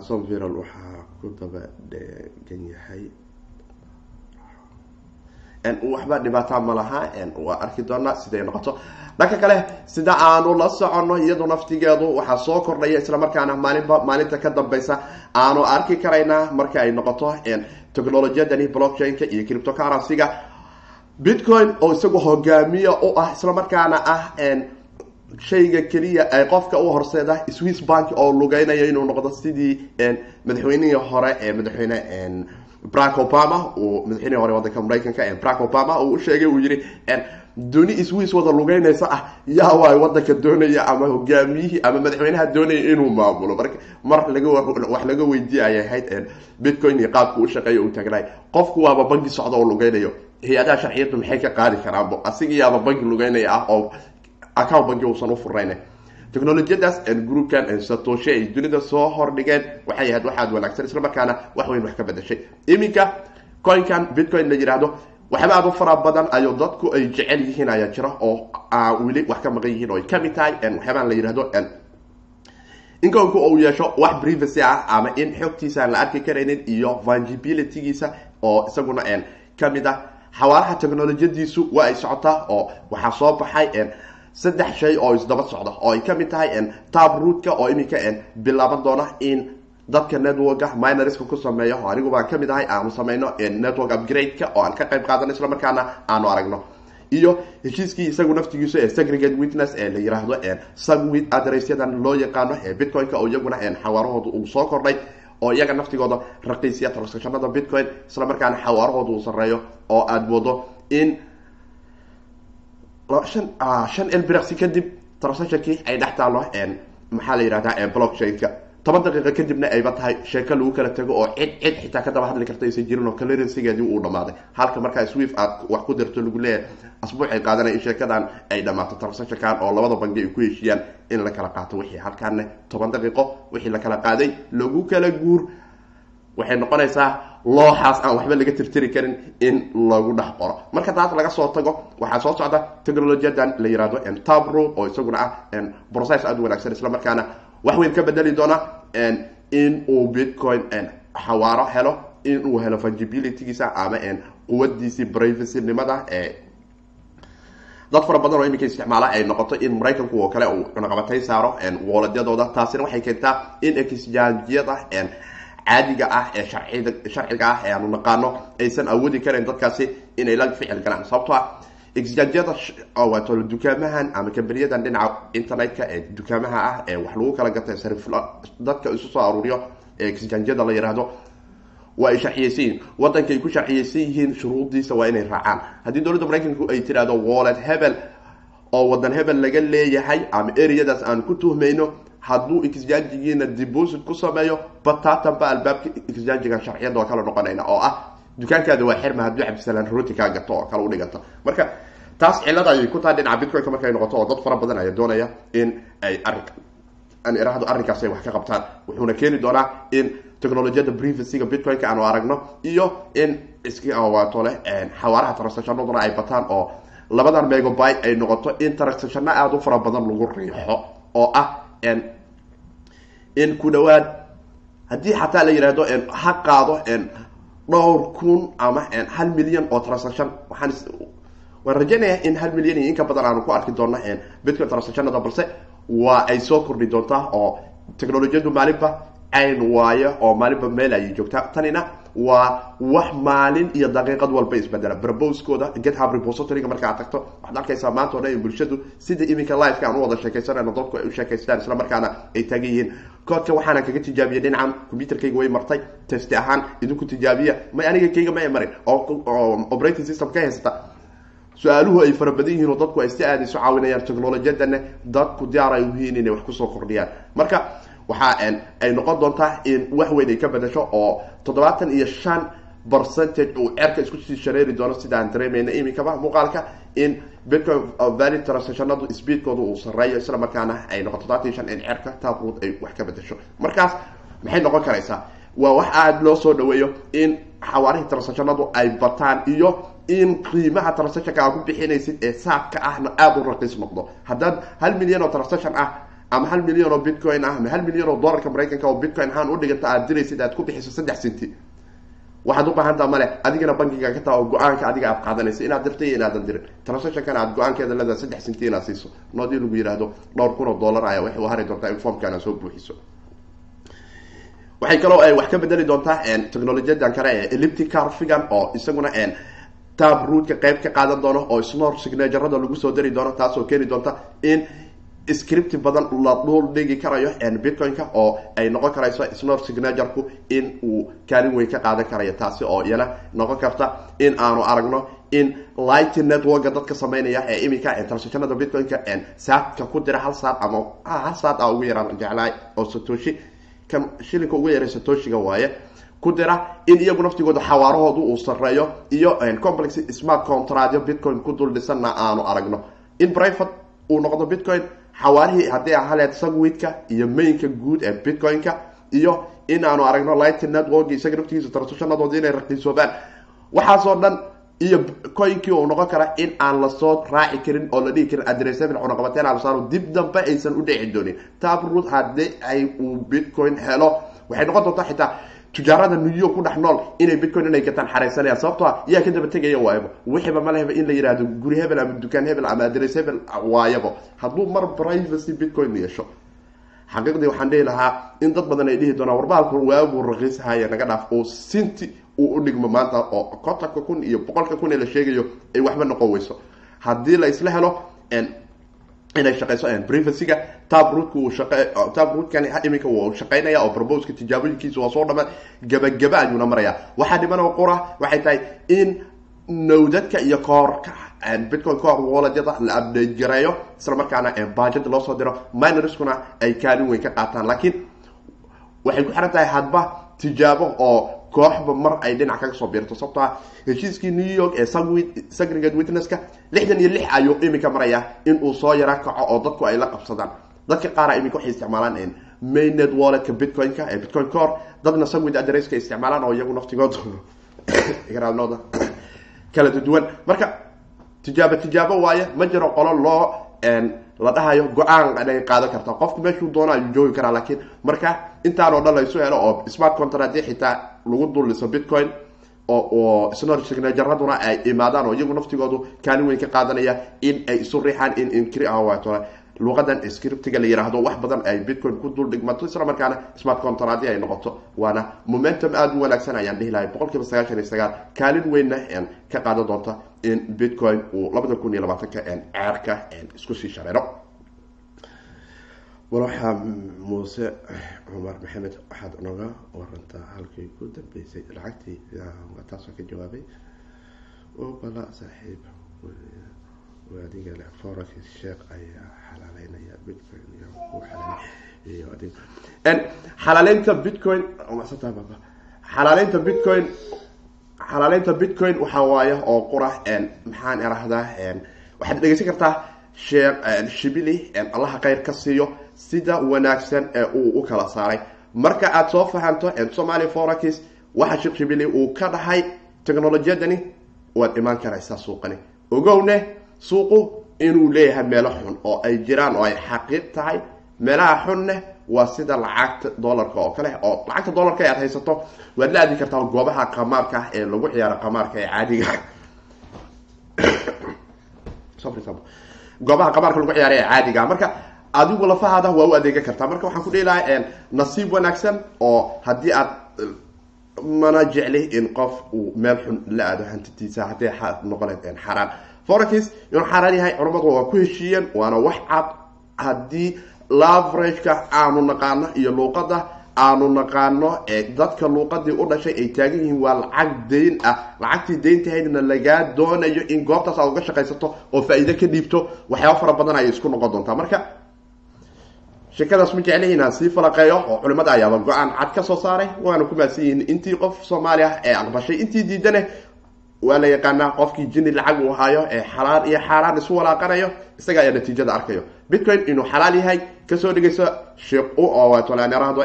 somviral waxaa ku daba dhegan yahay waxba dhibaata ma laha waa arki doonaa siday noqoto. Dhanka kale sida aanu la soconno iyadu naftigeedu waxaa soo kordhaya islamarkaana maalinba maalinta ka dambeysa aanu arki karaynaa marka ay noqoto technolojiyadani blockchain-ka iyo cripto currency-ga bitcoin oo isagu hogaamiya u ah islamarkaana ah shayga keliya ay qofka u horseeda swiss bank oo lugeynayo inuu noqdo sidii madaxweynihii hore ee madaxweyne barack obama uu madaxweynihii hore wadanka maraykanka barack obama uu usheegay uu yihi duni swiss wada lugeynaysa ah. Yaa waay wadanka doonaya ama hogaamiyihii ama madaxweynaha doonaya inuu maamulo. Marka mar laga wax laga weydiiye ayay ahayd bitcoin iyo qaabka u shaqeeya uu tagnay qofku waaba banki socda oo lugeynayo hay'adaha sharciyadu maxay ka qaadi karaanbo asigiyaaba banki lugeynaya ah oo account banki uusan u furnayn technolojiyadaas groupkan satoshe ay dunida soo hordhigeen waxay ahayd waxaad wanaagsan islamarkaana wax weyn wax ka bedashay iminka coinkan bitcoin la yihahdo waxyaaba u fara badan ayo dadku ay jecel yihiin ayaa jira oo weli wax ka maqan yihiin oo ay ka mid tahay waxyaabaan la yihahdo in coinku uu yeesho wax privacy ah ama in xogtiisa aan la arki karaynin iyo vangibilitygiisa oo isaguna ka mid ah. Xawaaraha technolojiyadiisu waa ay socotaa oo waxaa soo baxay saddex shay oo isdaba socda oo ay ka mid tahay tab rootka oo iminka bilaaban doona in dadka networka minorska ku sameeya oo anigu baan ka mid ahay aanu sameyno network upgrade-ka oo aan ka qayb qaadano islamarkaana aanu aragno. Iyo heshiiskii isagu naftigiisu ee segregate witness ee la yiraahdo subwit adressyadan loo yaqaano ee bitcoin-ka oo iyaguna xawaarahooda uu soo kordhay oo iyaga naftigooda raqiisiya transactionada bitcoin islamarkaana xawaarahooda uu sareeyo oo aada moodo in shan shan elbrexi kadib transactionkii ay dhex taalo maxaa la yihahdaa blockchain-ka. Toban daqiiqa kadibna ayba tahay sheeko lagu kala tago oo cid cid xitaa ka daba hadli karta aysan jirin oo clearancegeedii uu dhamaaday halka markaa swift aad wax ku dirto lagu leeyahay asbuuc ay qaadanaya in sheekadan ay dhamaato transactionkan oo labada bangi ay ku heshiiyaan in la kala qaato wixii. Halkaana toban daqiiqo wixii la kala qaaday lagu kala guur waxay noqonaysaa looxaas aan waxba laga tirtiri karin in lagu dhex qoro. Marka taas laga soo tago waxaa soo socda technolojiyadan la yihahdo tabro oo isaguna ah process aada wanaagsan islamarkaana wax weyn ka bedeli doona in uu bitcoin xawaaro helo in uu helo fungibilitygiisa ama quwadiisii brivacynimada dad fara badan oo iminka isticmaala ay noqoto in maraykanku oo kale uu cunaqabatay saaro wooladadooda taasina waxay keentaa in exchangeyada caadiga ah ee sharciga ah ee aanu naqaano aysan awoodi karayn dadkaasi inay la ficil galaan. Sababtoo ah exchangeyada waato dukaamahan ama kambaniyadan dhinaca internet-ka ee dukaamaha ah ee wax lagu kala sarif dadka isu soo aruuriyo ee exchangeyada la yihahdo waa ay sharciyeysan yihiin waddanka ay ku sharciyeysan yihiin shuruudiisa waa inay raacaan. Haddii dowladda maraykanku ay tirahdo wallet hebel oo wadan hebel laga leeyahay ama areadaas aan ku tuhmayno hadduu exchanggiina deposit ku sameeyo batatanba albaabka exchangga sharciyada waa kala noqonayna oo ah dukaankaada waa xirma hadduu cabdisalaan rooti kaa gato oo kale udhiganta marka taas cilada ayay ku tahay dhinaca bitcoin-ka markay noqoto oo dad fara badan ayaa doonaya in ay arrinka iraahdo arrinkaas ay wax ka qabtaan. Wuxuuna keeni doonaa in technolojiyada privacyga bitcoin-ka aanu aragno iyo in iskawaato leh xawaaraha transactionaduna ay bataan oo labadan megabyte ay noqoto in transactionno aada u fara badan lagu riixo oo ah ku dhawaad. Haddii xataa la yihahdo ha qaado dhowr kun ama hal milyan oo transaction. Waxaan waan rajaynaya in hal milyan iyo inka badan aanu ku arki doona bitcoin transactionada balse waa ay soo kordhi doontaa oo technolojiyadu maalinba cayn waayo oo maalinba meel ayay joogtaa. Tanina waa wax maalin iyo daqiiqad walba isbedela brboskooda gethub repositoryga marka aad tagto waxaad arkaysaa maanta o dhan in bulshadu sida iminka liveka aan u wada sheekaysanayno dadku ay u sheekaystaan isla markaana ay taagan yihiin koodka waxaana kaga tijaabiyay dhinacan computerkayga way martay testi ahaan idinku tijaabiya. May aniga kayga ma marin oo operating system ka haysata su'aaluhu ay fara badan yihiin oo dadku ay si aada isu caawinayaan technolojiyadana dadku diyaar ay uyihiin inay wax ku soo kordhiyaan. Marka waxa ay noqon doontaa in wax weyn ay ka bedasho oo toddobaatan iyo shan percentage uu cerka isku sii shareeri doono sida aan dareemayna iminkaba muuqaalka in bitcoin valley transactionadu speedkooda uu sareeyo isla markaana ay noqon toddobaatan iyo shan in cerka taabrood ay wax ka bedasho markaas maxay noqon karaysaa? Waa wax aada loo soo dhaweeyo in xawaarihii transactionadu ay bataan iyo in qiimaha transactionka aad ku bixinaysid ee saadka ahna aada u raqiis noqdo. Haddaad hal milyan oo transaction ah ama hal milyan oo bitcoin ah ama hal milyan oo dollarka maraykanka oo bitcoin ahaan udhiganta aad diraysid aad ku bixiso saddex cinti waxaad u baahantaa male adigana bankiga ka taa oo go'aanka adiga aad qaadanaysa inaad dirta iyo inaadan dirin transactionkana aad go'aankeeda leedahay saddex cinti inaad siiso. Noodii lagu yihahdo dhowr kun oo dollar aya waxay u hari doontaa in formkana soo buuxiso. Waxay kaloo ay wax ka bedeli doontaa technolojiyadan kale ee elliptical figan oo isaguna tab roodka qayb ka qaadan doono oo snor signaturada lagu soo dari doono taasoo keeni doonta in script badan la dhul dhigi karayo bitcoin-ka oo ay noqon karayso snor signaturku in uu kaalin weyn ka qaadan karayo. Taasi oo iyana noqon karta in aanu aragno in light networka dadka sameynaya ee iminka transactionada bitcoin-ka ku dira hal saad ama hal saad a ugu yaraan jeclaay oo satoshi. Kan shilinka ugu yaray satoshiga waaye ku dira in iyagu naftigooda xawaarahoodu uu sareeyo iyo complex smart contradio bitcoin ku dul dhisanna aanu aragno. In private uu noqdo bitcoin xawaarihii haddii ahaleed sagwidka iyo mainka guud ee bitcoin-ka iyo in aanu aragno light network isaga naftigiisa transactionadooda inay raqiisoobaan. Waxaasoo dhan iyo coinkii uu noqon kara in aan la soo raaci karin oo la dhihi karin adresable cunaqabateen alsaaro dib dambe aysan u dhici doonin. Tabrut haddii ay uu bitcoin helo. Waxay noqon doontaa xitaa tujaarada york ku dhex nool inay bitcoin inay gataan xaraysanayaan sababto a yaa ka daba tegaya waayabo wixiiba ma lehba in la yihahdo guri hebel ama dukaan hebel ama adres hebel waayabo hadduu mar privacy bitcoin yeesho xaqiiqdii waxaan dhihi lahaa in dad badan ay dhihi doonaan warbaalku waaguu raqiishaya naga dhaaf oo sinti uu u dhigmo maanta oo kontonka kun iyo boqolka kun ee la sheegayo ay waxba noqon weyso haddii la isla helo inay shaqeyso privacyga tabrutk tabrutkan iminka wuu shaqeynaya oo proboska tijaabooyinkiisa waa soo dhama gabagaba ayuuna maraya waxaa dhiman oo qura waxay tahay in nowdadka iyo koorka bitcoin koor woladyada la update gareeyo isla markaana baajada loo soo diro minorskuna ay kaalin weyn ka qaataan. Laakiin waxay ku xiran tahay hadba tijaabo oo kooxba mar ay dhinac kaga soo biirto. Sababto ah heshiiskii new york ee sagregate witnesska lixdan iyo lix ayuu iminka maraya in uu soo yara kaco oo dadku ay la qabsadaan. Dadka qaara iminka waxay isticmaalaan mainnet walletka bitcoin-ka ee bitcoin core. Dadna sagwid adresska isticmaalaan oo iyagu naftigooda igraalnooda kala duwan. Marka tijaabo tijaabo waaye ma jiro qolo loo la dhahayo go'aan ay qaadan karta. Qofku meeshuu doono ayuu joogi karaa laakiin marka intaan oo dhan laysu helo oo smart contract xitaa lagu dulliso bitcoin oo snor signajaraduna ay imaadaan oo iyagu naftigoodu kaalin weyn ka qaadanaya in ay isu riixaan in inkri luqadan scriptiga la yiraahdo wax badan ay bitcoin ku dul dhigmato isla markaana smart contract ay noqoto waana momentum aada u wanaagsan ayaan dhihi lahay boqol kiiba sagaashan iyo sagaal. Kaalin weynna ka qaadan doonta in bitcoin uu labada kun iyo labaatanka ceerka isku sii shareero walaxaa muuse cumar maxamed waxaad noga warantaa halkii ku dambeysay lacagtii taasoo ka jawaabay bala saaxiib adiga leh forex sheekh ayaa xalaaleynaya bitcoin iyo xalaaleynta bitcoin xalaaleynta bitcoin xalaaleynta bitcoin waxaa waaye oo qura maxaan irahdaa waxaad dhegeysan kartaa sheekh shibili allaha kheyr ka siiyo sida wanaagsan ee uu u kala saaray. Marka aada soo fahanto somalia forex waxa sheekh uu ka dhahay technolojiyadani waad imaan karaysaa suuqani. Ogowne suuqu inuu leeyahay meelo xun oo ay jiraan oo ay xaqiiq tahay. Meelaha xunne waa sida lacagta dollarka oo kale oo lacagta dollarka aad haysato waad la aadi kartaa goobaha qamaarka ah ee lagu ciyaaro qamaarka ee caadiga goobaha qamaarka lagu ciyaara ee caadiga marka adigu lafahaada waa u adeegan kartaa. Marka waxaan ku dhihi lahaa nasiib wanaagsan oo haddii aad mana jecli in qof uu meel xun la aado hantitiisa hadday noqoneed xaaraan forex inuu xaaraan yahay culamadu waa ku heshiiyeen waana wax cad. Haddii lavrageka aanu naqaano iyo luuqada aanu naqaano dadka luuqadii u dhashay ay taagan yihiin waa lacag dayn ah. Lacagtii dayntahaydna lagaa doonayo in goobtaas aad uga shaqaysato oo faa-iide ka dhiibto. Waxyaaba fara badan ayay isku noqon doontaa. Marka sheekadaas ma jeclihiin aan sii falaqeeyo oo culimada ayaaba go'aan cad ka soo saaray waana ku maadsan yihiin intii qof soomaali ah ee aqbashay intii diidane waa la yaqaanaa qofkii jini lacag uu haayo ee xalaal iyo xaaraan isu walaaqanayo isaga ayaa natiijada arkayo. Bitcoin inuu xalaal yahay ka soo dhigayso sheekh u oo tolaanarahdo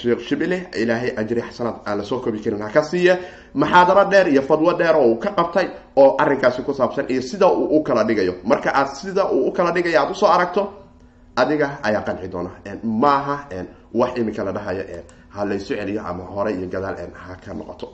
sheekh shibile ilaahay ajri xasanaad aan la soo koobi karin. Ha ka siiya maxaadaro dheer iyo fadwo dheer oo uu ka qabtay oo arrinkaasi ku saabsan iyo sida uu u kala dhigayo. Marka aad sida uu u kala dhigayo aad u soo aragto adiga ayaa qanci doona maaha wax imika la dhahayo ha laysu celiyo ama hore iyo gadaal ha ka noqoto.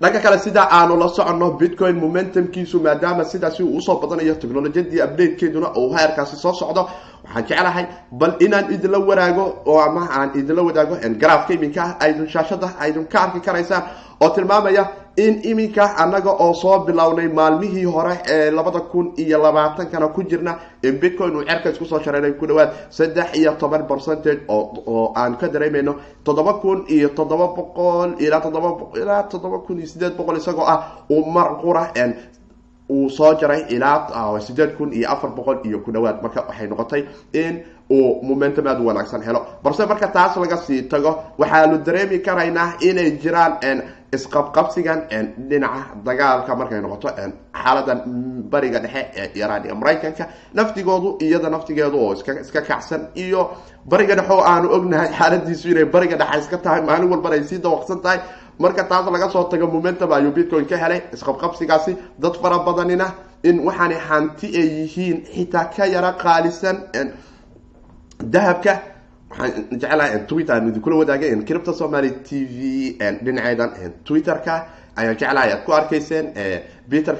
Dhanka kale sida aanu la soconno bitcoin momentumkiisu maadaama sidaasi uu u soo badanayo technolojiyadii updatekeeduna uu heerkaasi soo socdo waxaan jeclahay bal inaan idinla waraago oo ama aan idinla wadaago garaafka iminka aydun shaashada aydun ka arki karaysaan oo tilmaamaya in iminka annaga oo soo bilownay maalmihii hore ee labada kun iyo labaatankana ku jirna in bitcoin uu cerka isku soo shareeray ku dhawaad saddex iyo toban percentage oo aan ka dareemayno toddoba kun iyo toddoba boqol ilaa toddoba ilaa toddoba kun iyo sideed boqol isagoo ah uu mar qura uu soo jaray ilaa sideed kun iyo afar boqol iyo ku dhawaad. Marka waxay noqotay in uu momentum aada u wanaagsan helo. Balse marka taas laga sii tago waxaanu dareemi karaynaa inay jiraan isqabqabsigan dhinaca dagaalka markay noqoto xaaladan bariga dhexe ee iiraan iyo maraykanka naftigoodu iyada naftigeedu oo iska kacsan iyo bariga dhexe oo aanu ognahay xaaladiisu inay bariga dhexe iska tahay maalin walbana ay sii dawaqsan tahay. Marka taas laga soo tago momentum ayuu bitcoin ka helay isqabqabsigaasi. Dad fara badanina in waxaanay hanti ay yihiin xitaa ka yara qaalisan dahabka waxaan jeclahay twitter aan idinkula wadaagay cripto somaly t v dhinaceedan twitter-ka ayaan jeclahay. Aad ku arkayseen peter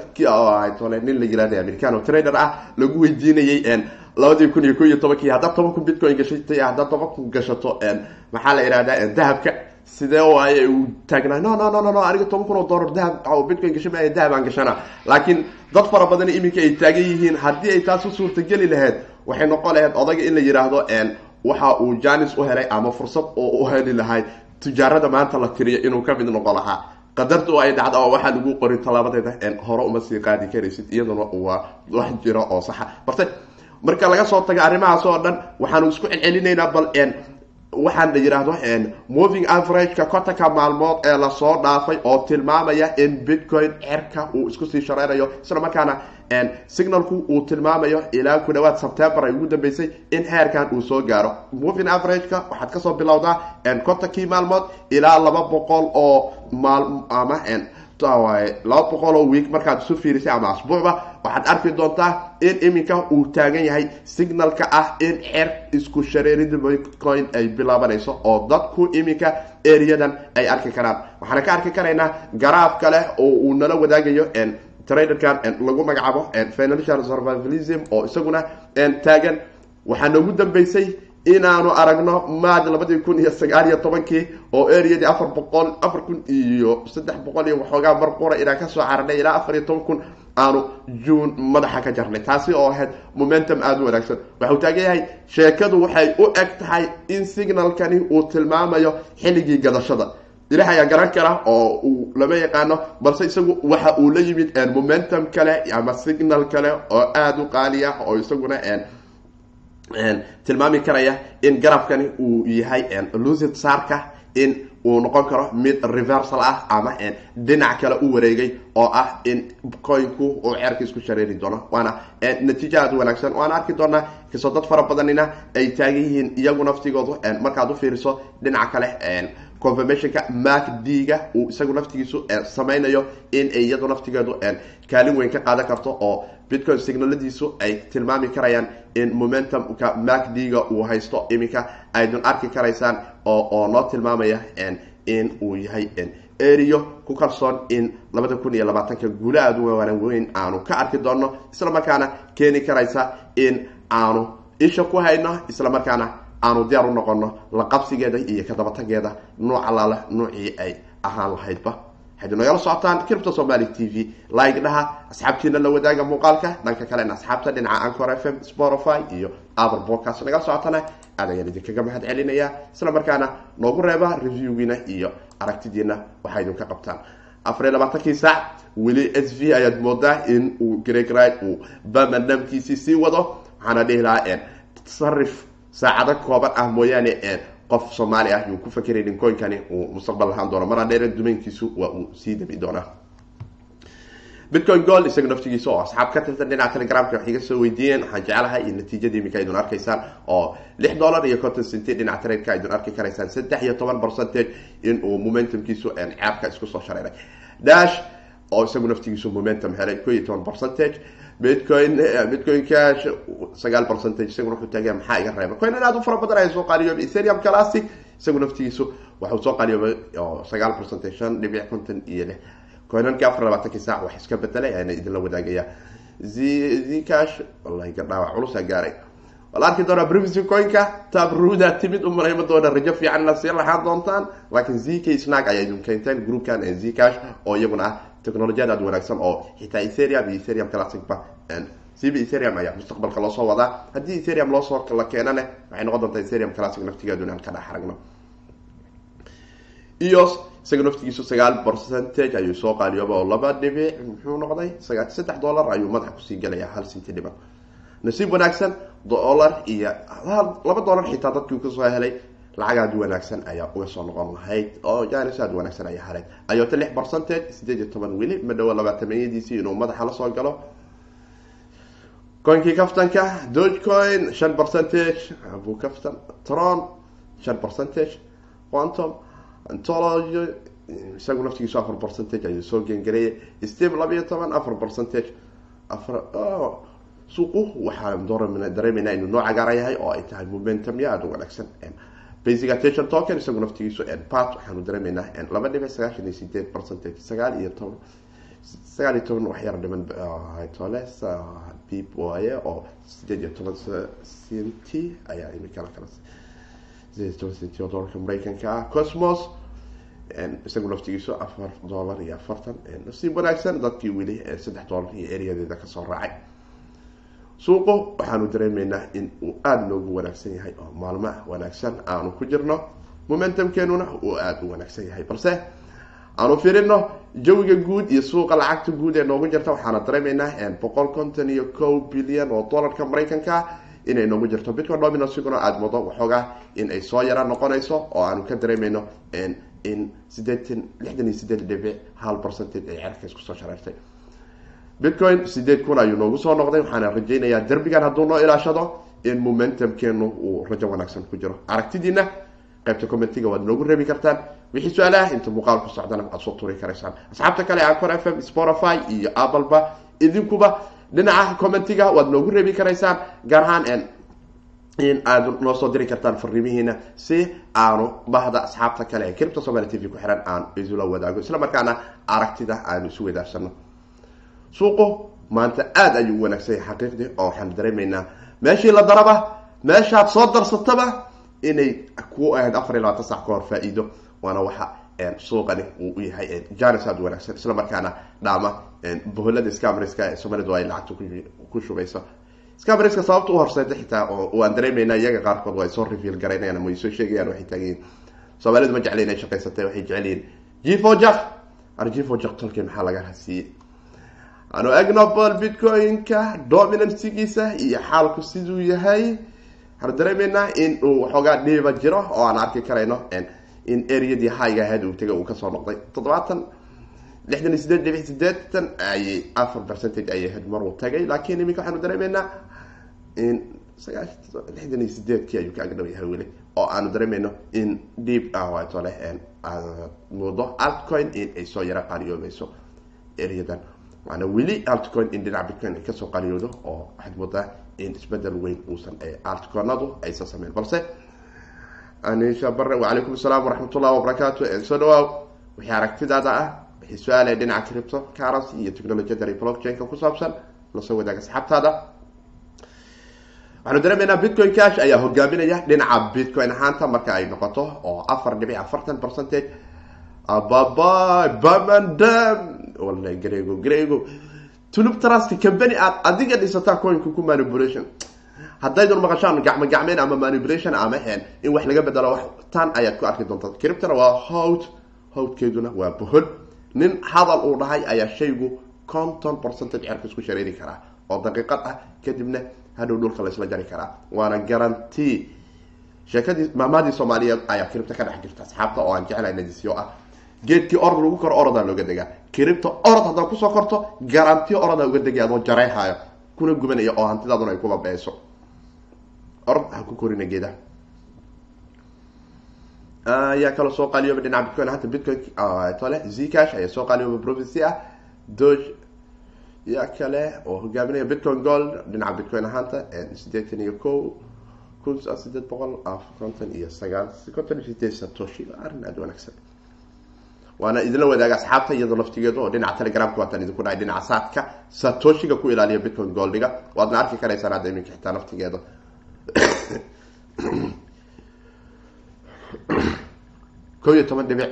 tole nin la yirahda americano trader ah lagu weydiinayay labadii kun iyo ko iyo tobankii haddaad toban kun bitcoin gashatay haddaad toban kun gashato maxaa la yihahdaa dahabka. Sidee waaye uu taagnaa no no no no no aniga toban kun oo dollar dahab bitcoin gasha maaya dahab aan gashanaa laakiin dad fara badan iminka ay taagan yihiin haddii ay taas u suurtageli lahayd waxay noqon lahayd odaga in la yidhaahdo waxa uu janis u helay ama fursad oo u heli lahay tijaarada maanta la tiriyo inuu ka mid noqon lahaa. Qadartu ay dhacda oo waxaa lagu qori tallaabadeeda hore uma sii qaadi karaysid iyaduna waa wax jiro oo saxa. Balse marka laga soo taga arrimahaas oo dhan waxaanu isku celcelinaynaa bal waxaan la yidhaahdo moving averageka kontanka maalmood ee la soo dhaafay oo tilmaamaya in bitcoin cerka uu isku sii shareynayo. Isla markaana signalku uu tilmaamayo ilaa ku dhawaad september ay ugu dambeysay in heerkan uu soo gaaro. Moving averageka waxaad ka soo bilowdaa kontankii maalmood ilaa laba boqol oo maal ama laba boqol oo week markaad isu fiirisay ama asbuucba waxaad arki doontaa in iminka uu taagan yahay. Signalka ah in cer isku shareerida bitcoin ay bilaabanayso oo dadku iminka areadan ay arki karaan. Waxaana ka arki karaynaa garaaf kale oo uu nala wadaagayo traderkan lagu magacaabo financial survivalism oo isaguna taagan. Waxaa noogu dambeysay inaanu aragno maaj labadii kun iyo sagaal iyo tobankii oo areadii afar boqol afar kun iyo saddex boqol iyo waxoogaa mar qura inaan ka soo cararnay ilaa afar iyo toban kun aanu juun madaxa ka jarnay. Taasi oo ahayd momentum aada u wanaagsan. Waxau taagan yahay sheekadu waxay u eg tahay in signalkani uu tilmaamayo xilligii gadashada ilaah ayaa garan kara oo uu lama yaqaano balse isagu waxa uu la yimid momentum kale ama signal kale oo aada u qaali ah oo isaguna tilmaami karaya in garabkani uu yahay lucid sarka in uu noqon karo mid reversal ah ama dhinac kale u wareegay oo ah in coinku uu cerka isku shareeri doono. Waana natiijo aada wanaagsan. Waana arki doonaa ka soo dad fara badanina ay taagan yihiin iyagu naftigoodu markaad u fiiriso dhinaca kale confirmationka mark d-ga uu isagu naftigiisu samaynayo in ay iyadu naftigeedu kaalin weyn ka qaadan karto oo bitcoin signaladiisu ay tilmaami karayaan in momentumka mark d-ga uu haysto iminka aydun arki karaysaan oo noo tilmaamaya in uu yahay ereo ku kalsoon in labada kun iyo labaatanka guula aada u waanan weyn aanu ka arki doono isla markaana keeni karaysa in aanu isha ku hayno isla markaana aanu diyaar u noqono la qabsigeeda iyo kadabatageeda. Nooc allaala noocii ay ahaan lahaydba. Waxayd nagala socotaan cripto somaly t v like dhaha asxaabtiina la wadaaga muuqaalka dhanka kalena asxaabta dhinaca ancor f m spotify iyo apple podcast nagala socotana aad ayaan idinkaga mahad celinaya. Isla markaana noogu reeba reviewgiina iyo aragtidiina waxaa idinka qabtaan. Afar iyo labaatankii saac weli s v ayaad moodaa in uu gregride uu bamanamkiisii sii wado. Waxaana dhihi lahaa tasarif saacado kooban ah mooyaane qof soomaali ah yuu ku fakeraynin coinkani uu mustaqbal lahaan doono. Mar hadheere dumaynkiisu waa uu sii dabi doonaa. Bitcoin gold isaga naftigiisa oo asxaab ka tirtan dhinaca telegramka wax iga soo weydiiyeen waxaan jeclahay in natiijada iminka idun arkaysaan oo lix dollar iyo conton centi dhinaca trade-ka idun arki karaysaan saddex iyo toban percentage in uu momentumkiisu ceebka isku soo shareeray. Dash oo isagu naftigiisu momentum helay ko iyo toban percentage bitcoin bitcoin cash sagaal percentage isaguna wuxuu taagaya maxaa iga reeba coinan aad u fara badan ayaa soo qaaliyoobay ethereum classic isagu naftigiisu waxuu soo qaaliyoobay oo sagaal percentage shan dhibic konton iyo lix. Coinanki afar labaatankii saac wax iska bedelay ayaana idinla wadaagaya. Z zcash wallahi gadhaawac culusaa gaaray. Wala arki doonaa privacy coinka tabruda timid u doona rajo fiican na sii doontaan. Laakiin zk snag ayaa idin keenteen groupkan zcash oo iyaguna ah technolojiyad aad wanaagsan oo xitaa ethereum iyo ethereum classicba cba ethereum ayaa mustaqbalka loo soo wadaa haddii ethereum loosoo la keenane waxay noqon doontaa ethereum classic naftigeeduna aan ka dhex aragno. Eos isaga naftigiisu sagaal percentage ayuu soo qaaliyooba oo laba dhibic muxuu noqday? Saddex dollar ayuu madaxa ku sii gelaya hal sinti dhiban nasiib wanaagsan dollar iyo laba dollar xitaa dadkii ka soo helay lacag aad wanaagsan ayaa uga soo noqon lahayd oo janis aad wanaagsan ayaa haleyd. Ayota lix percentage sideed iyo toban weli ma dhawo labaatamanyadiisii inuu madaxa la soo galo. Coinkii kaftanka dogecoin shan percentage. Abu kaftan tron shan percentage. Quantum antology isagu naftigiisu afar percentage ayuu soo gengareeyay steve labiyo toban afar percentage. Afar suuqu waxaan dareemeynaa inuu noo cagaara yahay oo ay tahay momentum ya aada u wanaagsan basic attention token isagu naftigiisu pat waxaanu dareemeynaa laba dhibic sagaashan iyo sideed percentage sagaal iyo toban sagaal iyo toban wax yar dhiman tole bib waaye oo sideed iyo toban centi ayaa imikala kala sideed iyo toban centi oo dolarka mareykanka ah cosmos isagu naftigiisu afar dollar iyo afartan nasiib wanaagsan dadkii weli saddex dollar iyo ereyadeeda ka soo raacay suuqu waxaanu dareemeynaa in uu aada noogu wanaagsan yahay oo maalmo wanaagsan aanu ku jirno. Momentumkeenuna uu aada u wanaagsan yahay. Balse aanu firino jawiga guud iyo suuqa lacagta guud ee noogu jirta waxaana dareemeynaa boqol konton iyo ko bilyan oo dollarka mareykanka inay noogu jirto. Bitcoin dominasiguna aada wado waxoogaa in ay soo yara noqonayso oo aanu ka dareemeyno in sideetan lixdan iyo sideed dhibic hal percentage ay cerka isku soo shareertay bitcoin sideed kun ayuu noogu soo noqday waxaana rajaynayaa derbigan hadduu noo ilaashado in momentumkeenu uu rajo wanaagsan ku jiro. Aragtidiina qaybta commentiga waad noogu reebi kartaan. Wixii su'aalaha inta muuqaalku socdana aad soo turi karaysaan. Asxaabta kale ancor f m spotify iyo appleba idinkuba dhinaca commentiga waad noogu reebi karaysaan gaar ahaan in aad noo soo diri kartaan fariimihiina si aanu bahda asxaabta kale ee cripto somaly t v ku xiran aan isula wadaago. Isla markaana aragtida aanu isu wadaagsano suuqu maanta aada ayuu u wanaagsan yahay xaqiiqdii oo waxaan dareemeynaa meeshii la daraba meeshaad soo darsataba inay ku ahayd afar iyo labaatan sac ka hor faa-iido. Waana waxa suuqani uu u yahay janis aada u wanaagsan. Isla markaana dhaama boholada scamriska ee soomalidu ay lacagta ku shubayso. Scamriska sababta u horseyda xitaa oo aan dareemeynaa iyaga qaarkood waa ay soo reveal garaynayaan ama ay soo sheegayaan waxay taaganyihin soomaalidu ma jecla inay shaqaysatay waxay jecelyihiin jifo jak ar jifo tolkii maxaa laga hasiiyey anu egnobol bitcoin-ka dominancygiisa iyo xaalku siduu yahay. Waxaanu dareemeynaa in uu waxoogaa dhiiba jiro oo aan arki karayno in areadii higa ahayd uu tegay uu ka soo noqday. Toddobaatan lixdan iyo sideed dhibic sideetan ayay afar percentage ayay ahayd maruu tagay. Laakiin iminka waxaanu dareemeynaa in lixdan iyo sideedkii ayuu kaaga dhow yahay weli oo aanu dareemeyno in dhiib ah wato leh muudo altcoin in soo yara qaaliyoobeyso areadan waana weli altcoin in dhinaca bitcoin ay ka soo qariyoodo oo waxaad moodaa in isbeddel weyn uusan altcoinadu aysan sameyn balse anisha bare wacalaykum asalaam waraxmatullah wabarakaatu soo dhawaaw wixii aragtidaada ah wixii su'aal ee dhinaca cripto currency iyo technologiyada blockchain-ka ku saabsan la soo wadaaga asxaabtaada waxaanu dareemaynaa bitcoin cash ayaa hogaaminaya dhinaca bitcoin ahaanta marka ay noqoto oo afar dhibic afartan percentage ababa bamandam grego. Grego tulub trust company aad adiga dhisataa coinka ku manipulation. Haddaydun maqashaan gacmo gacmeyn ama manipulation ama hen in wax laga bedelo wax tan ayaad ku arki doontaa criptona waa howd howdkeeduna waa bohol. Nin hadal uu dhahay ayaa shaygu conton percentage cerka isku shareeri karaa oo daqiiqad ah kadibna hadhow dhulka laysla jari karaa. Waana guarantee. Sheekadii maamaadii soomaaliyeed ayaa cripto ka dhex jirta. Asxaabta oo aan jeclahay nadisyo ah geedkii orod lagu koro orodaa looga degaa cripto orod haddaad ku soo korto garanti orodaa uga degay adoo jarayhayo kuna gubanaya oo hantidaaduna ay kuba beeso orod ha ku korina geedaha. Ayaa kaloo soo qaaliyooba dhinaca bitcoin hata bitcoin tole zcash ayaa soo qaaliyooba provincy ah. Doge yaa kale oo hogaaminaya bitcoin gold dhinaca bitcoin ahaanta sideetan iyo ko kun sideed boqol konton iyo sagaal konton iyo sideed satoshi arrin aada wanaagsan waana idinla wadaaga asxaabta iyadoo laftigeedu oo dhinaca telegramka waataan idinku dhahay dhinaca saadka satoshiga ku ilaaliya bitcoin goldiga waadna arki karaysaan hadda iminka xitaa laftigeeda ko iyo toban dhibic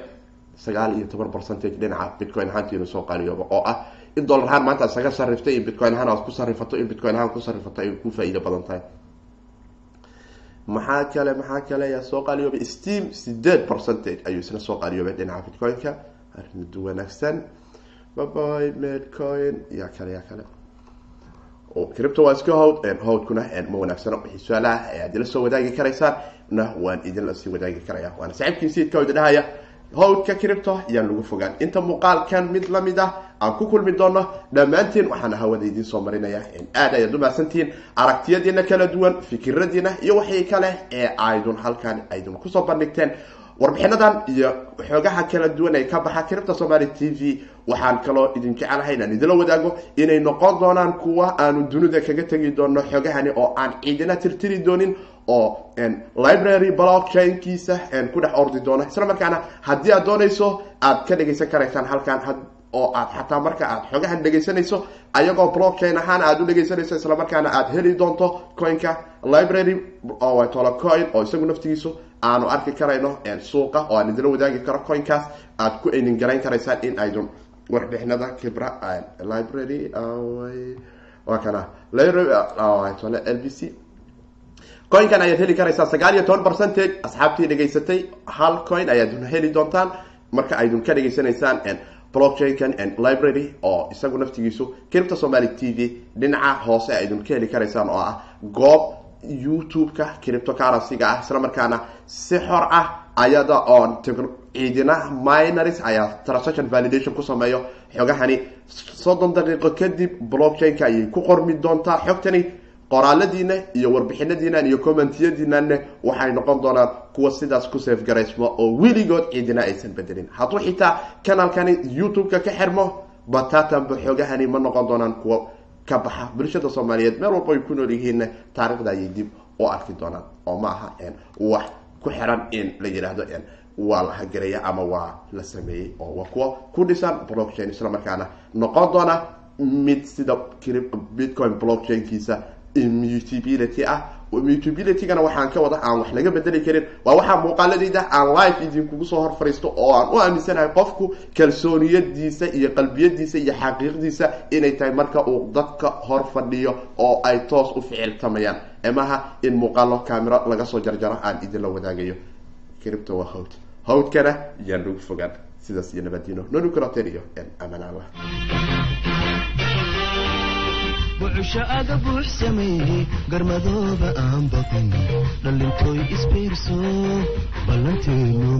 sagaal iyo toban percentage dhinaca bitcoin ahaantiinu soo qaaliyooba oo ah in dollar ahaan maanta isaga sariftay in bitcoin ahaan aad ku sarifato in bitcoin ahaan ku sarifato ay ku faa-iido badan tahay maxaa kale maxaa kale ayaa soo qaaliyoobay steam? Sideed percentage ayuu isna soo qaaliyoobay dhinaca bitcoin-ka. Arrimadu wanaagsan. Baby medcoin yaa kale yaa kale. Cripto waa iska howd howdkuna ma wanaagsano wixii su'aalaha ayaad ila soo wadaagi karaysaan na waan idinla sii wadaagi karaya waana saaxiibkii siidka idin dhahaya. Howdka cripto yaan lagu fogaan. Inta muuqaalkan mid la mid ah aan ku kulmi doono dhammaantiin waxaana hawada idiin soo marinaya aad ayaad umahadsantihiin aragtiyadiina kala duwan fikiradiina iyo waxii kale ee aydun halkan aydun ku soo bandhigteen. Warbixinadan iyo xoogaha kala duwan ee ka baxa cripta somaly t v. Waxaan kaloo idin jecelahay inaan idinla wadaago inay noqon doonaan kuwa aanu dunida kaga tegi doono xogahani oo aan ciidina tirtiri doonin oo library blockchainkiisa ku dhex ordi doono isla markaana haddii aad doonayso aad ka dhegaysan karaysaan halkan oo aad xataa marka aad xogahan dhegaysanayso ayagoo blockchain ahaan aada u dhegaysanayso isla markaana aad heli doonto coinka library tolo coin oo isagu naftigiisu aanu arki karayno suuqa oo aan idinla wadaagi karo coinkaas aad ku aynin garayn karaysaan in aydun warbixinada kibra library waa kana library l b c. Coinkan ayaad heli karaysaa sagaal iyo toban percentage asxaabtii dhegaysatay hal coin ayaad heli doontaan marka aydun ka dhegaysanaysaan blockchainkan library oo isagu naftigiisu cripta somaly t v dhinaca hoose aydun ka heli karaysaan oo ah goob youtube-ka criptocurrency-ga ah. Isla markaana si xor ah ayada oon ciidina minors ayaa transaction validation ku sameeyo xogahani soddon daqiiqo kadib blockchain-ka ayay ku qormi doontaa. Xogtani qoraaladiina iyo warbixinadiinan iyo commentiyadiinanne waxay noqon doonaan kuwa sidaas ku safgaraysmo oo weligood ciidina aysan bedelin. Hadduu xitaa kanaalkani youtube-ka ka xirmo batatanba xoogahani ma noqon doonaan kuwa ka baxa bulshada soomaaliyeed. Meel walba ay ku nool yihiinna taarikhda ayay dib u arki doonaan. Oo ma aha wax ku xiran in la yidhaahdo waa la hagaraya ama waa la sameeyey oo waa kuwa ku dhisan blockchain isla markaana noqon doona mid sida bitcoin blockchainkiisa immutability ah. Immutability-gana waxaan ka wada aan wax laga bedeli karin. Waa waxaa muuqaaladayda aan live idinkugu soo hor fariisto oo aan u aaminsanahay qofku kalsooniyadiisa iyo qalbiyadiisa iyo xaqiiqdiisa inay tahay marka uu dadka hor fadhiyo oo ay toos u ficiltamayaan emaha in muuqaalo camero laga soo jarjaro aan idinla wadaagayo. Cripto waa howd howdkana yaan lagu fogaan. Sidaas iyo nabadino nonucroter iyo amanaallah bucusho aga buux sameeyey garmadooba aan baqin dhallintooy isbiirso ballanteenu